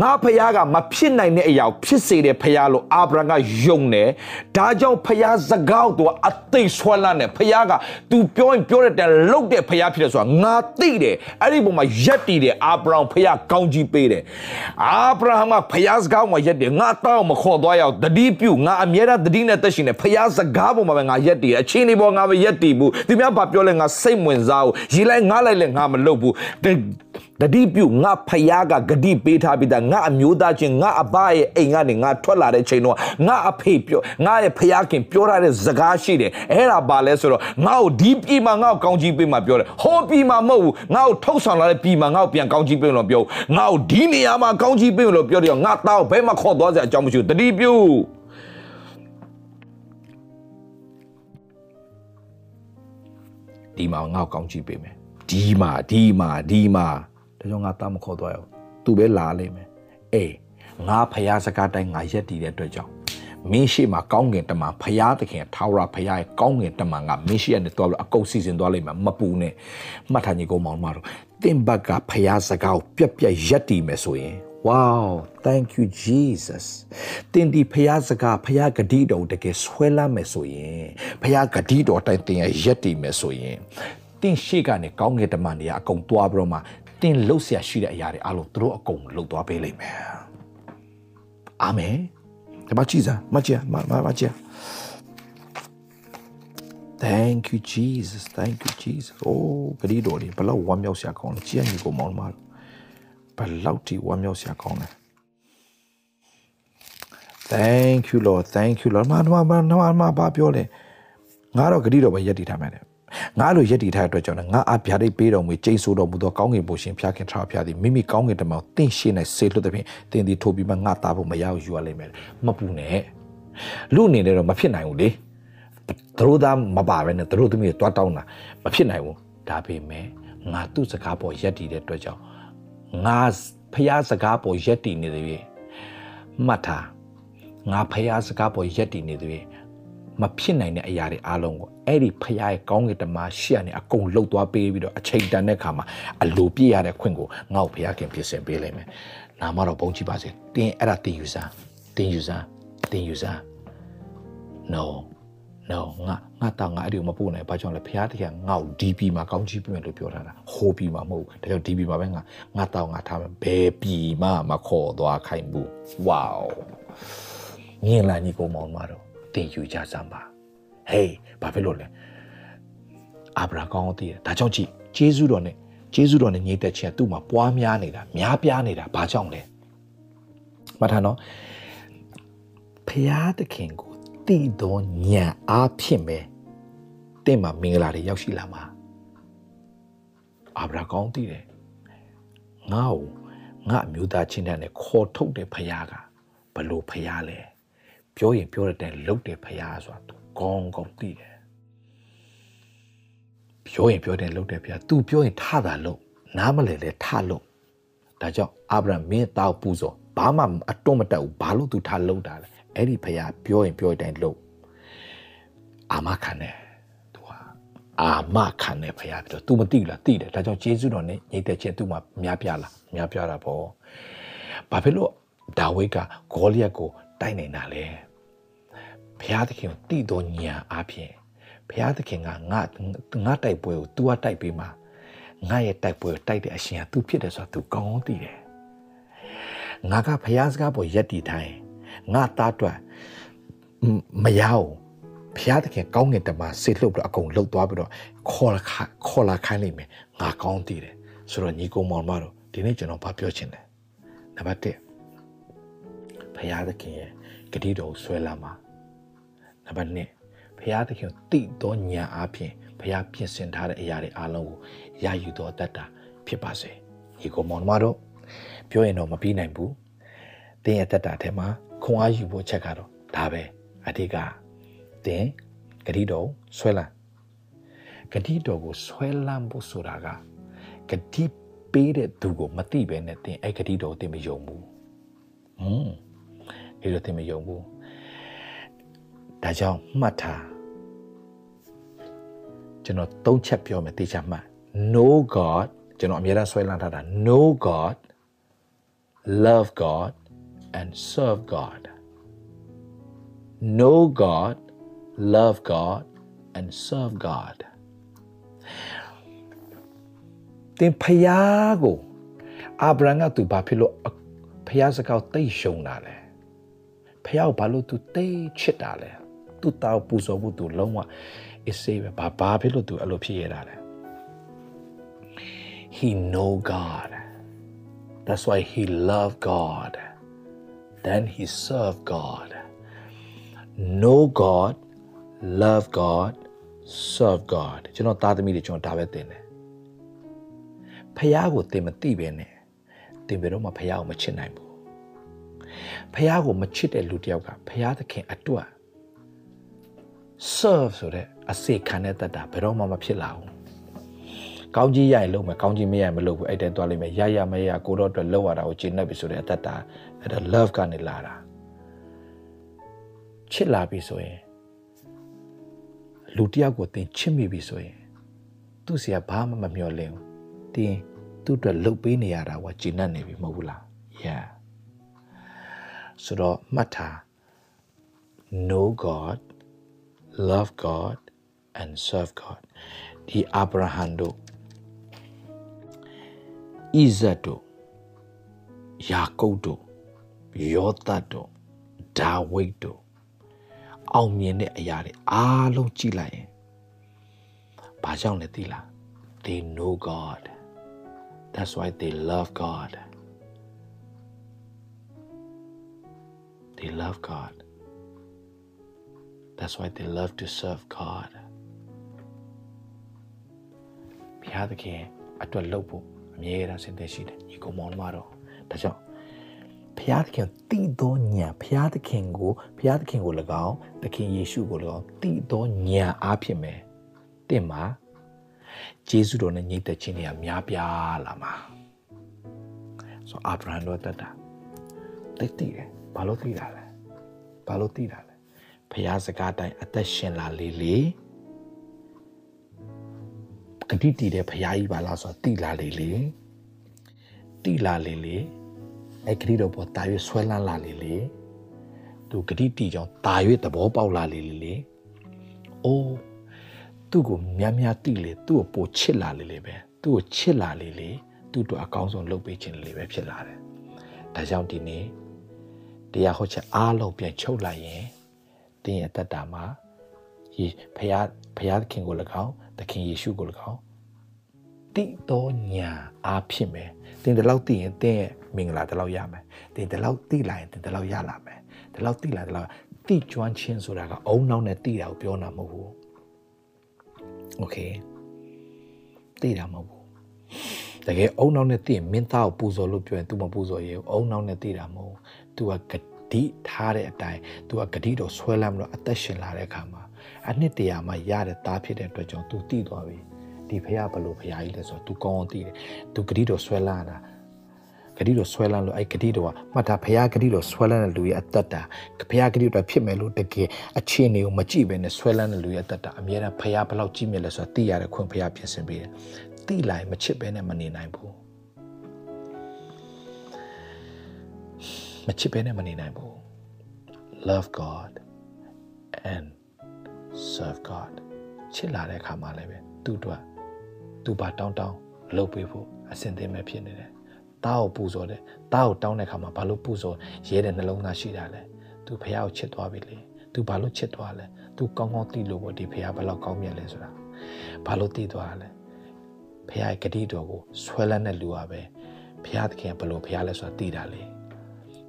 ငါဖះကမဖြစ်နိုင်တဲ့အရာဖြစ်စေတဲ့ဖះလို့အာဗြဟံကယုံတယ်ဒါကြောင့်ဖះစကားတော့အသိဆွဲလန်းတယ်ဖះက तू ပြောရင်ပြောတဲ့လုတ်တဲ့ဖះဖြစ်တယ်ဆိုတာငါသိတယ်အဲ့ဒီပုံမှာရက်တည်တယ်အာဗြဟံဖះကောင်းကြီးပေးတယ်အာဗြဟံကဖះစကားမှာရက်တယ်ငါတောင်းမခေါ်သွားရအောင်တတိပြုငါအမြဲတမ်းတတိနဲ့တက်ရှင်တယ်ဖះစကားပုံမှာပဲငါရက်တည်တယ်အချင်းဒီပေါ်ငါပဲရက်တည်ဘူးဒီများဘာပြောလဲငါစိတ်ဝင်စားဘူးရေးလိုက်ငါလိုက်လဲငါမလုပ်ဘူး ဂတိပြုငါဖယားကဂတိပေးထားပြီးသားငါအမျိုးသားချင်းငါအဘရဲ့အိမ်ကနေငါထွက်လာတဲ့ချိန်တော့ငါအဖေပြောငါရဲ့ဖယားခင်ပြောထားတဲ့စကားရှိတယ်အဲ့ဒါပါလဲဆိုတော့ငါ့ကိုဒီပြည်မှာငါ့ကိုကောင်းချီးပေးမှပြောတယ်ဟောပြည်မှာမဟုတ်ဘူးငါ့ကိုထုတ်ဆောင်လာတဲ့ပြည်မှာငါ့ကိုပြန်ကောင်းချီးပေးလို့ပြောငါ့ကိုဒီနေရာမှာကောင်းချီးပေးလို့ပြောတယ်ငါတောက်ဘဲမှာခေါ်သွားစရာအကြောင်းမရှိဘူးတတိပြုဒီမှာငါ့ကိုကောင်းချီးပေးမယ်ဒီမှာဒီမှာဒီမှာ ဒါကြောင့်ငါတာမခေါ်သွားရဘူးသူပဲလာလိမ့်မယ်အေးငါဖယားစကားတိုင်းငါရက်တည်တဲ့အတွက်ကြောင့်မင်းရှိမှာကောင်းငင်တမန်ဖယားသခင်ထာဝရဖယားရဲ့ကောင်းငင်တမန်ကမင်းရှိရနေတော့အကုတ်စီစဉ်သွားလိမ့်မယ်မပူနဲ့မှတ်ထားညီကောင်မောင်မတို့တင်ဘက်ကဖယားစကားကိုပြက်ပြက်ရက်တည်မယ်ဆိုရင် Wow thank you Jesus တင်ဒီဖယားစကားဖယားဂတိတော်တကယ်ဆွဲလမ်းမယ်ဆိုရင်ဖယားဂတိတော်တိုင်းတင်ရရက်တည်မယ်ဆိုရင်တင်ရှိကနေကောင်းငယ်တမန်တွေကအကုန်သွားပြီးတော့မှ တင်လှုပ်ရှားရှိတဲ့အရာတွေအလုံးသူတို့အကုန်လှုပ်သွားပေးလိမ့်မယ်အာမင်ဒီမှာကြည့်စားမကြည့်မမမကြည့် Thank you Jesus thank you Jesus အိုးဂရီတော်ဒီဘလောက်ဝမ်းမြောက်စရာကောင်းလဲကြည့်ရညီကိုမောင်မဘလောက်ဒီဝမ်းမြောက်စရာကောင်းလဲ Thank you Lord thank you Lord မမမမမဘာပြောလဲငါတော့ဂရီတော်ပဲယက်တည်ထားမယ် ငါလိုယက်တည်ထားတဲ့အတွက်ကြောင့်ငါအပြားလေးပေးတော်မူကျိန်ဆိုတော်မူသောကောင်းကင်ဘုရှင်ဖျားခင်ထာဖျားသည်မိမိကောင်းကင်တမန်တင့်ရှင်းနိုင်ဆေလွတ်တဲ့ဖြင့်တင်ဒီထိုးပြီးမှငါသားဖို့မရဘူးယူရလိမ့်မယ်မပူနဲ့လူအနေနဲ့တော့မဖြစ်နိုင်ဘူးလေသူတို့သားမပါပဲနဲ့သူတို့သမီးတွေတွားတောင်းတာမဖြစ်နိုင်ဘူးဒါပေမဲ့ငါသူ့စကားပေါ်ယက်တည်တဲ့အတွက်ကြောင့်ငါဖျားစကားပေါ်ယက်တည်နေတယ်မှတ်ထားငါဖျားစကားပေါ်ယက်တည်နေတယ် မဖြစ်နိုင်တဲ့အရာတွေအားလုံးကိုအဲ့ဒီဖရားရဲ့ကောင်းကင်တမန်ရှေ့ကနေအကုန်လှုပ်သွားပေးပြီးတော့အချိန်တန်တဲ့ခါမှာအလိုပြည့်ရတဲ့ခွင့်ကိုငါ့ကိုဖရားခင်ပြင်ဆင်ပေးလိမ့်မယ်။နာမတော့ပုံကြည့်ပါစေ။တင်းအဲ့ဒါတင်ယူစားတင်ယူစားတင်ယူစား no no ငါငါတောင်းငါအဲ့ဒီမပို့နိုင်ဘာကြောင့်လဲဖရားတရားငါ့ကို DP မှာကောင်းချီးပေးမယ်လို့ပြောထားတာဟိုပြီမှာမဟုတ်ဘူးဒါကြောင့် DP မှာပဲငါငါတောင်းငါထားမယ်ဘယ်ပြီမှမခေါ်သွားခိုင်းဘူး wow မြင်လာညီကောင်မောင်မတော် တင်ယူကြစမ်းပါဟေးဘာဖြစ်လို့လဲအာဗြဟံကောင်းသိတယ်ဒါကြောင့်ကြည့်ဂျေဇုတော်နဲ့ဂျေဇုတော်နဲ့ညီတက်ခြင်းသူ့မှာပွားများနေတာများပြားနေတာဘာကြောင့်လဲမှတ်ထားနော်ဖရာသခင်ကိုတည်တော်ညံအားဖြင့်ပဲတင့်မှာမင်္ဂလာတွေရောက်ရှိလာမှာအာဗြဟံကောင်းသိတယ်ငါ့ကိုငါအမျိုးသားချင်းတဲ့ခေါ်ထုတ်တဲ့ဖရာကဘလို့ဖရာလဲ ပြောရင်ပြောတဲ့တိုင်လုတ်တယ်ဖရာဆိုတာသူကောင်းကောင်းသိတယ်ပြောရင်ပြောတယ်လုတ်တယ်ဖရာသူပြောရင်ထတာလုတ်နားမလဲလဲထလုတ်ဒါကြောင့်အာဗြဟံမင်းတောက်ပူစောဘာမှအတွန်းမတက်ဘူးဘာလို့သူထလုတ်တာလဲအဲ့ဒီဖရာပြောရင်ပြောတဲ့တိုင်လုတ်အာမခံတယ်သူဟာအာမခံတယ်ဖရာပြော तू မသိလားသိတယ်ဒါကြောင့်ဂျေဇုတော်နဲ့ညီတဲ့ချင်းသူ့မှာများပြလားများပြတာပေါ့ဘာဖြစ်လို့ဒါဝိဒ်ကဂေါလိယက်ကိုတိုက်နေတာလဲ ဘုရားသခင်ကိုတည်တော်ညာအားဖြင့်ဘုရားသခင်ကငါငါတိုက်ပွဲကို तू ကတိုက်ပေးမှာငါရဲ့တိုက်ပွဲကိုတိုက်တဲ့အရှင်က तू ဖြစ်တယ်ဆိုတာ तू ကောင်းကောင်းသိတယ်ငါကဘုရားစကားပေါ်ယက်တည်ထိုင်ငါသားအတွက်မရအောင်ဘုရားသခင်ကောင်းငင်တမဆေလှုပ်ပြီးတော့အကုန်လှုပ်သွားပြီးတော့ခေါ်လာခေါ်လာခိုင်းလိုက်မယ်ငါကောင်းသိတယ်ဆိုတော့ညီကောင်မောင်မတို့ဒီနေ့ကျွန်တော်ဘာပြောချင်လဲနံပါတ်1ဘုရားသခင်ရဲ့ဂတိတော်ဆွဲလာမှာ နံပါတ်2ဘုရားသခင်တိတော်ညာအားဖြင့်ဘုရားပြင်ဆင်ထားတဲ့အရာတွေအားလုံးကိုရယူတော်တတ်တာဖြစ်ပါစေညီကောင်မောင်မတို့ပြောရင်တော့မပြီးနိုင်ဘူးတင်းရဲ့တတ်တာထဲမှာခွန်အားယူဖို့ချက်ကတော့ဒါပဲအဓိကတင်းဂတိတော်ဆွဲလန်းဂတိတော်ကိုဆွဲလန်းဖို့ဆိုတာကဂတိပေးတဲ့သူကိုမသိပဲနဲ့တင်းအဲ့ဂတိတော်တင်မယုံဘူးဟွန်းအဲ့လိုတင်မယုံဘူး ဒါကြောင့်မှတ်ထားကျွန်တော်သုံးချက်ပြောမယ်တေချာမှတ် no god ကျွန်တော်အများအားဆွဲလန်းထားတာ no god love god and serve god know god love god and serve god တင်ဖယားကိုအာဗြဟံကသူဘာဖြစ်လို့ဖယားစကားတိတ်ရှုံတာလဲဖယားကိုဘာလို့သူတိတ်ချစ်တာလဲ သူတောက်ပူဇော်ဖို့သူလုံးဝအစ်စေးပဲဘာဘာဖြစ်လို့သူအဲ့လိုဖြစ်ရတာလဲ he know god that's why he loved God then he served God know God love God serve God ကျွန်တော်သားသမီးတွေကျွန်တော်ဒါပဲသင်တယ်ဖះကိုသင်မသိပဲနဲ့သင်ဘယ်တော့မှဖះကိုမချစ်နိုင်ဘူးဖះကိုမချစ်တဲ့လူတစ်ယောက်ကဖះသခင်အတွက် serve ဆိုတဲ့အစေခံတဲ့တတ်တာဘယ်တော့မှမဖြစ်လာဘူးကောင်းကြီးရရင်လုပ်မယ်ကောင်းကြီးမရရင်မလုပ်ဘူးအဲ့တဲသွားလိမ့်မယ်ရရမရကိုတော့အတွက်လောက်ရတာကိုကျင့်နေပြီဆိုတဲ့အတတ်တာအဲ့ဒါ love ကနေလာတာချစ်လာပြီဆိုရင်လူတယောက်ကိုသင်ချစ်မိပြီဆိုရင်သူ့စီကဘာမှမမျှော်လင့်ဘူးတင်းသူ့အတွက်လှုပ်ပေးနေရတာကကျဉ်တ်နေပြီမဟုတ်ဘူးလား yeah ဆိုတော့မှတ်ထား know god love god and serve god ဒီအာဗြဟံတို့ဣဇတ်တို့ယာကုပ်တို့ယောသတ်တို့ဒါဝိဒ်တို့အောင်မြင်တဲ့အရာတွေအားလုံးကြည့်လိုက်ရင်ဘာကြောင့်လဲသိလား they know god that's why they love god they love god That's why they love to serve god ဘုရားသခင်အတွက်လုပ်ဖို့အမြဲတမ်းစင်သက်ရှိတယ်ဒီကောင်မောင်မတော်ဒါကြောင့်ဘုရားသခင်တည်သောဉာဏ်ဘုရားသခင်ကိုဘုရားသခင်ကို၎င်းသခင်ယေရှုကို၎င်းတည်သောဉာဏ်အားဖြင့်ပဲတင့်မှာဂျေဇုတော်နဲ့ညီသက်ခြင်းတွေကများပြားလာမှာဆိုအာဗြဟံတို့တတ်တာတိတ်တည်တယ်ဘာလို့တည်တာလဲဘာလို့တည်တာလဲ ဘုရားစကားတိုင်းအသက်ရှင်လာလေလေဂတိတည်တဲ့ဘုရားကြီးပါလားဆိုတော့တည်လာလေလေတည်လာလေလေအဲ့ဂတိတော်ပေါ်တာရွေးဆွဲလန်းလာလေလေသူဂတိတီကြောင့်တာရွေးသဘောပေါက်လာလေလေလေအိုးသူ့ကိုများများတိလေသူ့ကိုပိုချစ်လာလေလေပဲသူ့ကိုချစ်လာလေလေသူ့တို့အကောင်းဆုံးလုပ်ပေးခြင်းလေပဲဖြစ်လာတယ်ဒါကြောင့်ဒီနေ့တရားဟောချက်အားလုံးပြန်ချုပ်လိုက်ရင် တင်းရဲ့တက်တာမှာယေဖះဖះသခင်ကို၎င်းသခင်ယေရှုကို၎င်းတိတော်ညာအားဖြင့်ပဲတင်ဒီလောက်သိရင်တင်းရဲ့မင်္ဂလာဒီလောက်ရမယ်တင်ဒီလောက်သိလိုက်ရင်တင်ဒီလောက်ရလာမယ်ဒီလောက်သိလိုက်ဒီလောက်တိကျွမ်းခြင်းဆိုတာကအုံနောက်နဲ့သိတာကိုပြောတာမဟုတ်ဘူးโอเคသိတာမဟုတ်ဘူးတကယ်အုံနောက်နဲ့သိရင်မင်းသားကိုပူဇော်လို့ပြောရင် तू မပူဇော်ရဘူးအုံနောက်နဲ့သိတာမဟုတ်ဘူး तू ကဂ တိထားတဲ့အတိုင်းသူကဂတိတော်ဆွဲလမ်းပြီးတော့အသက်ရှင်လာတဲ့အခါမှာအနှစ်တရာမှရတဲ့သားဖြစ်တဲ့အတွက်ကြောင့်သူတည်သွားပြီဒီဖခင်ဘလို့ဖခင်ကြီးလဲဆိုတော့သူကောင်းအောင်တည်တယ်သူဂတိတော်ဆွဲလမ်းတာဂတိတော်ဆွဲလန်းလို့အဲ့ဂတိတော်ကမှတ်တာဘုရားဂတိတော်ဆွဲလန်းတဲ့လူရဲ့အတ္တတာဘုရားဂတိတော်ဖြစ်မယ်လို့တကယ်အခြေအနေကိုမကြည့်ဘဲနဲ့ဆွဲလန်းတဲ့လူရဲ့အတ္တတာအများအားဘုရားဘလောက်ကြည့်မြင်လဲဆိုတာသိရတဲ့ခွင့်ဘုရားပြင်ဆင်ပေးတယ်။သိလိုက်မချစ်ဘဲနဲ့မနေနိုင်ဘူး။ မချစ်ဘဲနဲ့မနေနိုင်ဘူး love god and serve god ချစ်လာတဲ့အခါမှာလည်းပဲသူ့အတွက်သူ့ဘာတောင်းတောင်းလုပ်ပေးဖို့အစဉ်သင့်မဲ့ဖြစ်နေတယ်တားကိုပူဇော်တယ်တားကိုတောင်းတဲ့ခါမှာဘာလို့ပူဇော်ရဲတဲ့နှလုံးသားရှိတာလဲသူဖះကိုချစ်သွားပြီလေသူဘာလို့ချစ်သွားလဲသူကောင်းကောင်းသိလို့ပေါ့ဒီဖះဘယ်လောက်ကောင်းမြတ်လဲဆိုတာဘာလို့သိသွားလဲဖះရဲ့ဂတိတော်ကိုဆွဲလန်းတဲ့လူကပဲဖះသခင်ဘယ်လိုဖះလဲဆိုတာသိတာလေ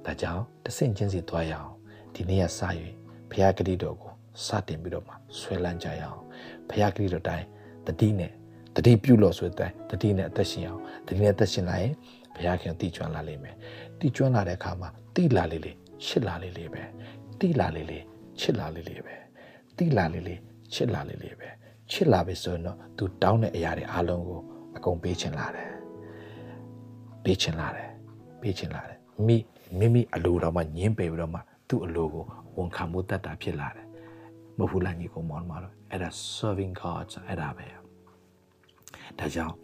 ဒါကြောင့်တဆင့်ချင်းစီသွားရအောင်ဒီနေ့ကစ၍ဖះဂတိတော်ကိုစတင်ပြီးတော့မှဆွဲလန်းကြရအောင်ဖះဂတိတော်တိုင်းတတိနဲ့တတိပြုလို့ဆိုတဲ့တတိနဲ့အသက်ရှင်အောင်တတိနဲ့အသက်ရှင်လာရင်ဘုရားခင်တည်ကျွမ်းလာလိမ့်မယ်တည်ကျွမ်းလာတဲ့အခါမှာတည်လာလေလေချစ်လာလေလေပဲတည်လာလေလေချစ်လာလေလေပဲတည်လာလေလေချစ်လာလေလေပဲချစ်လာပြီဆိုရင်တော့ तू တောင်းတဲ့အရာတွေအားလုံးကိုအကုန်ပေးချင်လာတယ်ပေးချင်လာတယ်ပေးချင်လာတယ်မိ မိမိအလိုတော်မှညင်းပယ်ပြီးတော့မှသူ့အလိုကိုဝန်ခံမှုတတ်တာဖြစ်လာတယ်မဟုတ်လားညီကောင်မောင်မတော်အဲ့ဒါ serving god အဲ့ဒါပဲဒါကြောင့်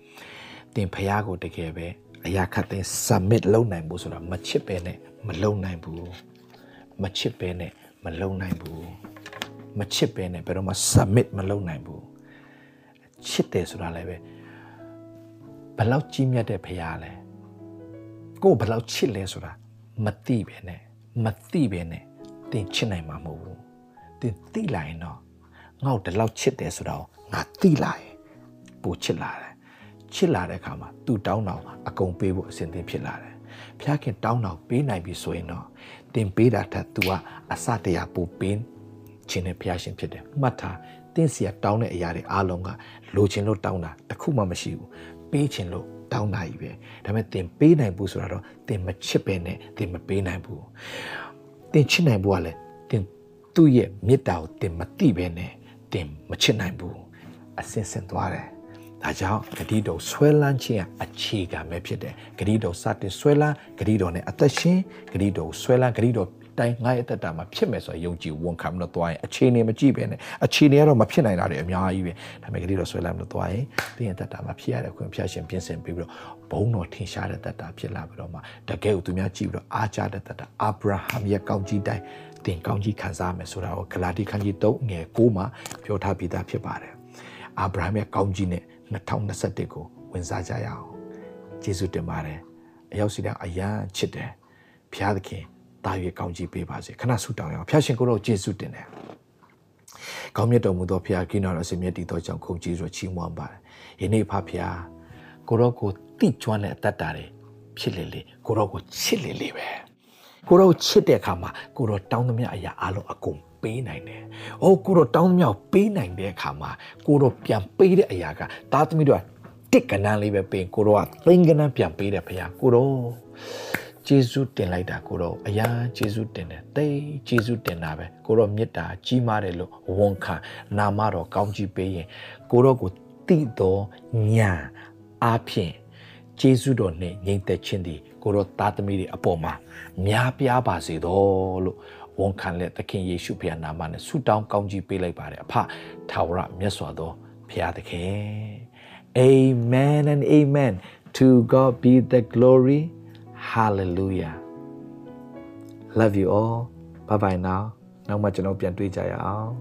သင်ဖះကိုတကယ်ပဲအရာခတ်သိမ်း submit လုပ်နိုင်ဖို့ဆိုတာမချစ်ပဲနဲ့မလုပ်နိုင်ဘူးမချစ်ပဲနဲ့မလုပ်နိုင်ဘူးမချစ်ပဲနဲ့ဘယ်တော့မှ submit မလုပ်နိုင်ဘူးချစ်တယ်ဆိုတာလည်းပဲဘယ်လောက်ကြီးမြတ်တဲ့ဖရားလဲကိုယ်ဘယ်လောက်ချစ်လဲဆိုတာ မသိပဲနဲ့မသိပဲနဲ့တင်ချစ်နိုင်မှာမဟုတ်ဘူးတင်သိလိုက်ရင်တော့ငါ့ကိုဒီလောက်ချစ်တယ်ဆိုတော့ငါသိလာရင်ပိုချစ်လာတယ်ချစ်လာတဲ့အခါမှာသူ့တောင်းတောင်းအကုန်ပေးဖို့အစဉ်သင့်ဖြစ်လာတယ်ဖျားခင်တောင်းတော့ပေးနိုင်ပြီဆိုရင်တော့တင်ပေးတာထက် तू ကအစတရာပိုပေးခြင်းနဲ့ဖျားရှင်ဖြစ်တယ်မှတ်ထားတင်းစီကတောင်းတဲ့အရာတွေအားလုံးကလိုချင်လို့တောင်းတာတစ်ခုမှမရှိဘူးပေးချင်လို့ တောင်းတာကြီးပဲဒါပေမဲ့တင်ပေးနိုင်ဘူးဆိုတာတော့တင်မချစ်ပဲနဲ့တင်မပေးနိုင်ဘူးတင်ချစ်နိုင်ဘူးကလည်းတင်သူ့ရဲ့မေတ္တာကိုတင်မတိပဲနဲ့တင်မချစ်နိုင်ဘူးအစင်စင်သွားတယ်ဒါကြောင့်ဂတိတော်ဆွဲလန်းခြင်းကအခြေခံပဲဖြစ်တယ်ဂတိတော်စတင်ဆွဲလန်းဂတိတော်နဲ့အသက်ရှင်ဂတိတော်ဆွဲလန်းဂတိတော် တိုင်းငါရဲ့အသက်တာမှာဖြစ်မယ်ဆိုရင်ယုံကြည်ဝန်ခံမလို့သွားရင်အခြေအနေမကြည့်ပဲနဲ့အခြေအနေကတော့မဖြစ်နိုင်တာတွေအများကြီးပဲဒါပေမဲ့ဂတိတော်ဆွဲလန်းမလို့သွားရင်တင်းရဲ့အသက်တာမှာဖြစ်ရတဲ့ခွင့်ဖျားရှင်ပြင်ဆင်ပြီးပြီးတော့ဘုံတော်ထင်ရှားတဲ့သက်တာဖြစ်လာပြီးတော့မှတကယ်ကိုသူများကြည့်ပြီးတော့အားကြတဲ့သက်တာအာဗြဟံရဲ့ကောင်းကြီးတိုင်းတင်ကောင်းကြီးခံစားမယ်ဆိုတာကိုဂလာတိခန်းကြီး3ငယ်9မှာပြောထားပြီးသားဖြစ်ပါတယ်အာဗြဟံရဲ့ကောင်းကြီးနဲ့2021ကိုဝင်စားကြရအောင်ကျေးဇူးတင်ပါတယ်အရောက်စီတဲ့အယံချစ်တယ်ဖျားသခင် တာရွေကောင်းကြီးပေးပါစေခဏဆုတောင်းရအောင်ဖျားရှင်ကိုတော့ကျေးဇူးတင်တယ်ကောင်းမြတ်တော်မူသောဖျားကိနော်တော်စင်မြတ်တည်သောကြောင့်ခုံကြီးဆိုချီးမွမ်းပါတယ်ယနေ့ဖဖျားကိုတော့ကိုတိကျွမ်းတဲ့အတ္တတာတွေဖြစ်လေလေကိုတော့ကိုချစ်လေလေပဲကိုတော့ချစ်တဲ့အခါမှာကိုတော့တောင်းသမျှအရာအလုံးအကုန်ပေးနိုင်တယ်။အိုးကိုတော့တောင်းသမျှပေးနိုင်တဲ့အခါမှာကိုတော့ပြန်ပေးတဲ့အရာကသားသမီးတို့ကတစ်ကနန်းလေးပဲပေးကိုတော့ကသိန်းကနန်းပြန်ပေးတယ်ဖေ။ကိုတော့ ဂျေဇုတင်လိုက်တာကိုတော့အရာဂျေဇုတင်တယ်တိတ်ဂျေဇုတင်တာပဲကိုတော့မေတ္တာကြီးမားတယ်လို့ဝန်ခံနာမတော်ကောင်းကြီးပေးရင်ကိုတော့ကိုတိတော်ညာအားဖြင့်ဂျေဇုတော်နဲ့ညီသက်ခြင်းသည်ကိုတော့သားသမီးတွေအပေါ်မှာများပြားပါစေတော်လို့ဝန်ခံလက်သခင်ယေရှုဖခင်နာမနဲ့ဆုတောင်းကောင်းကြီးပေးလိုက်ပါတယ်အဖထာဝရမြတ်စွာသောဖခင်သခင် Amen and amen to God be the glory hallelujah love you all bye bye now နောက်မှကျွန်တော်ပြန်တွေ့ကြရအောင်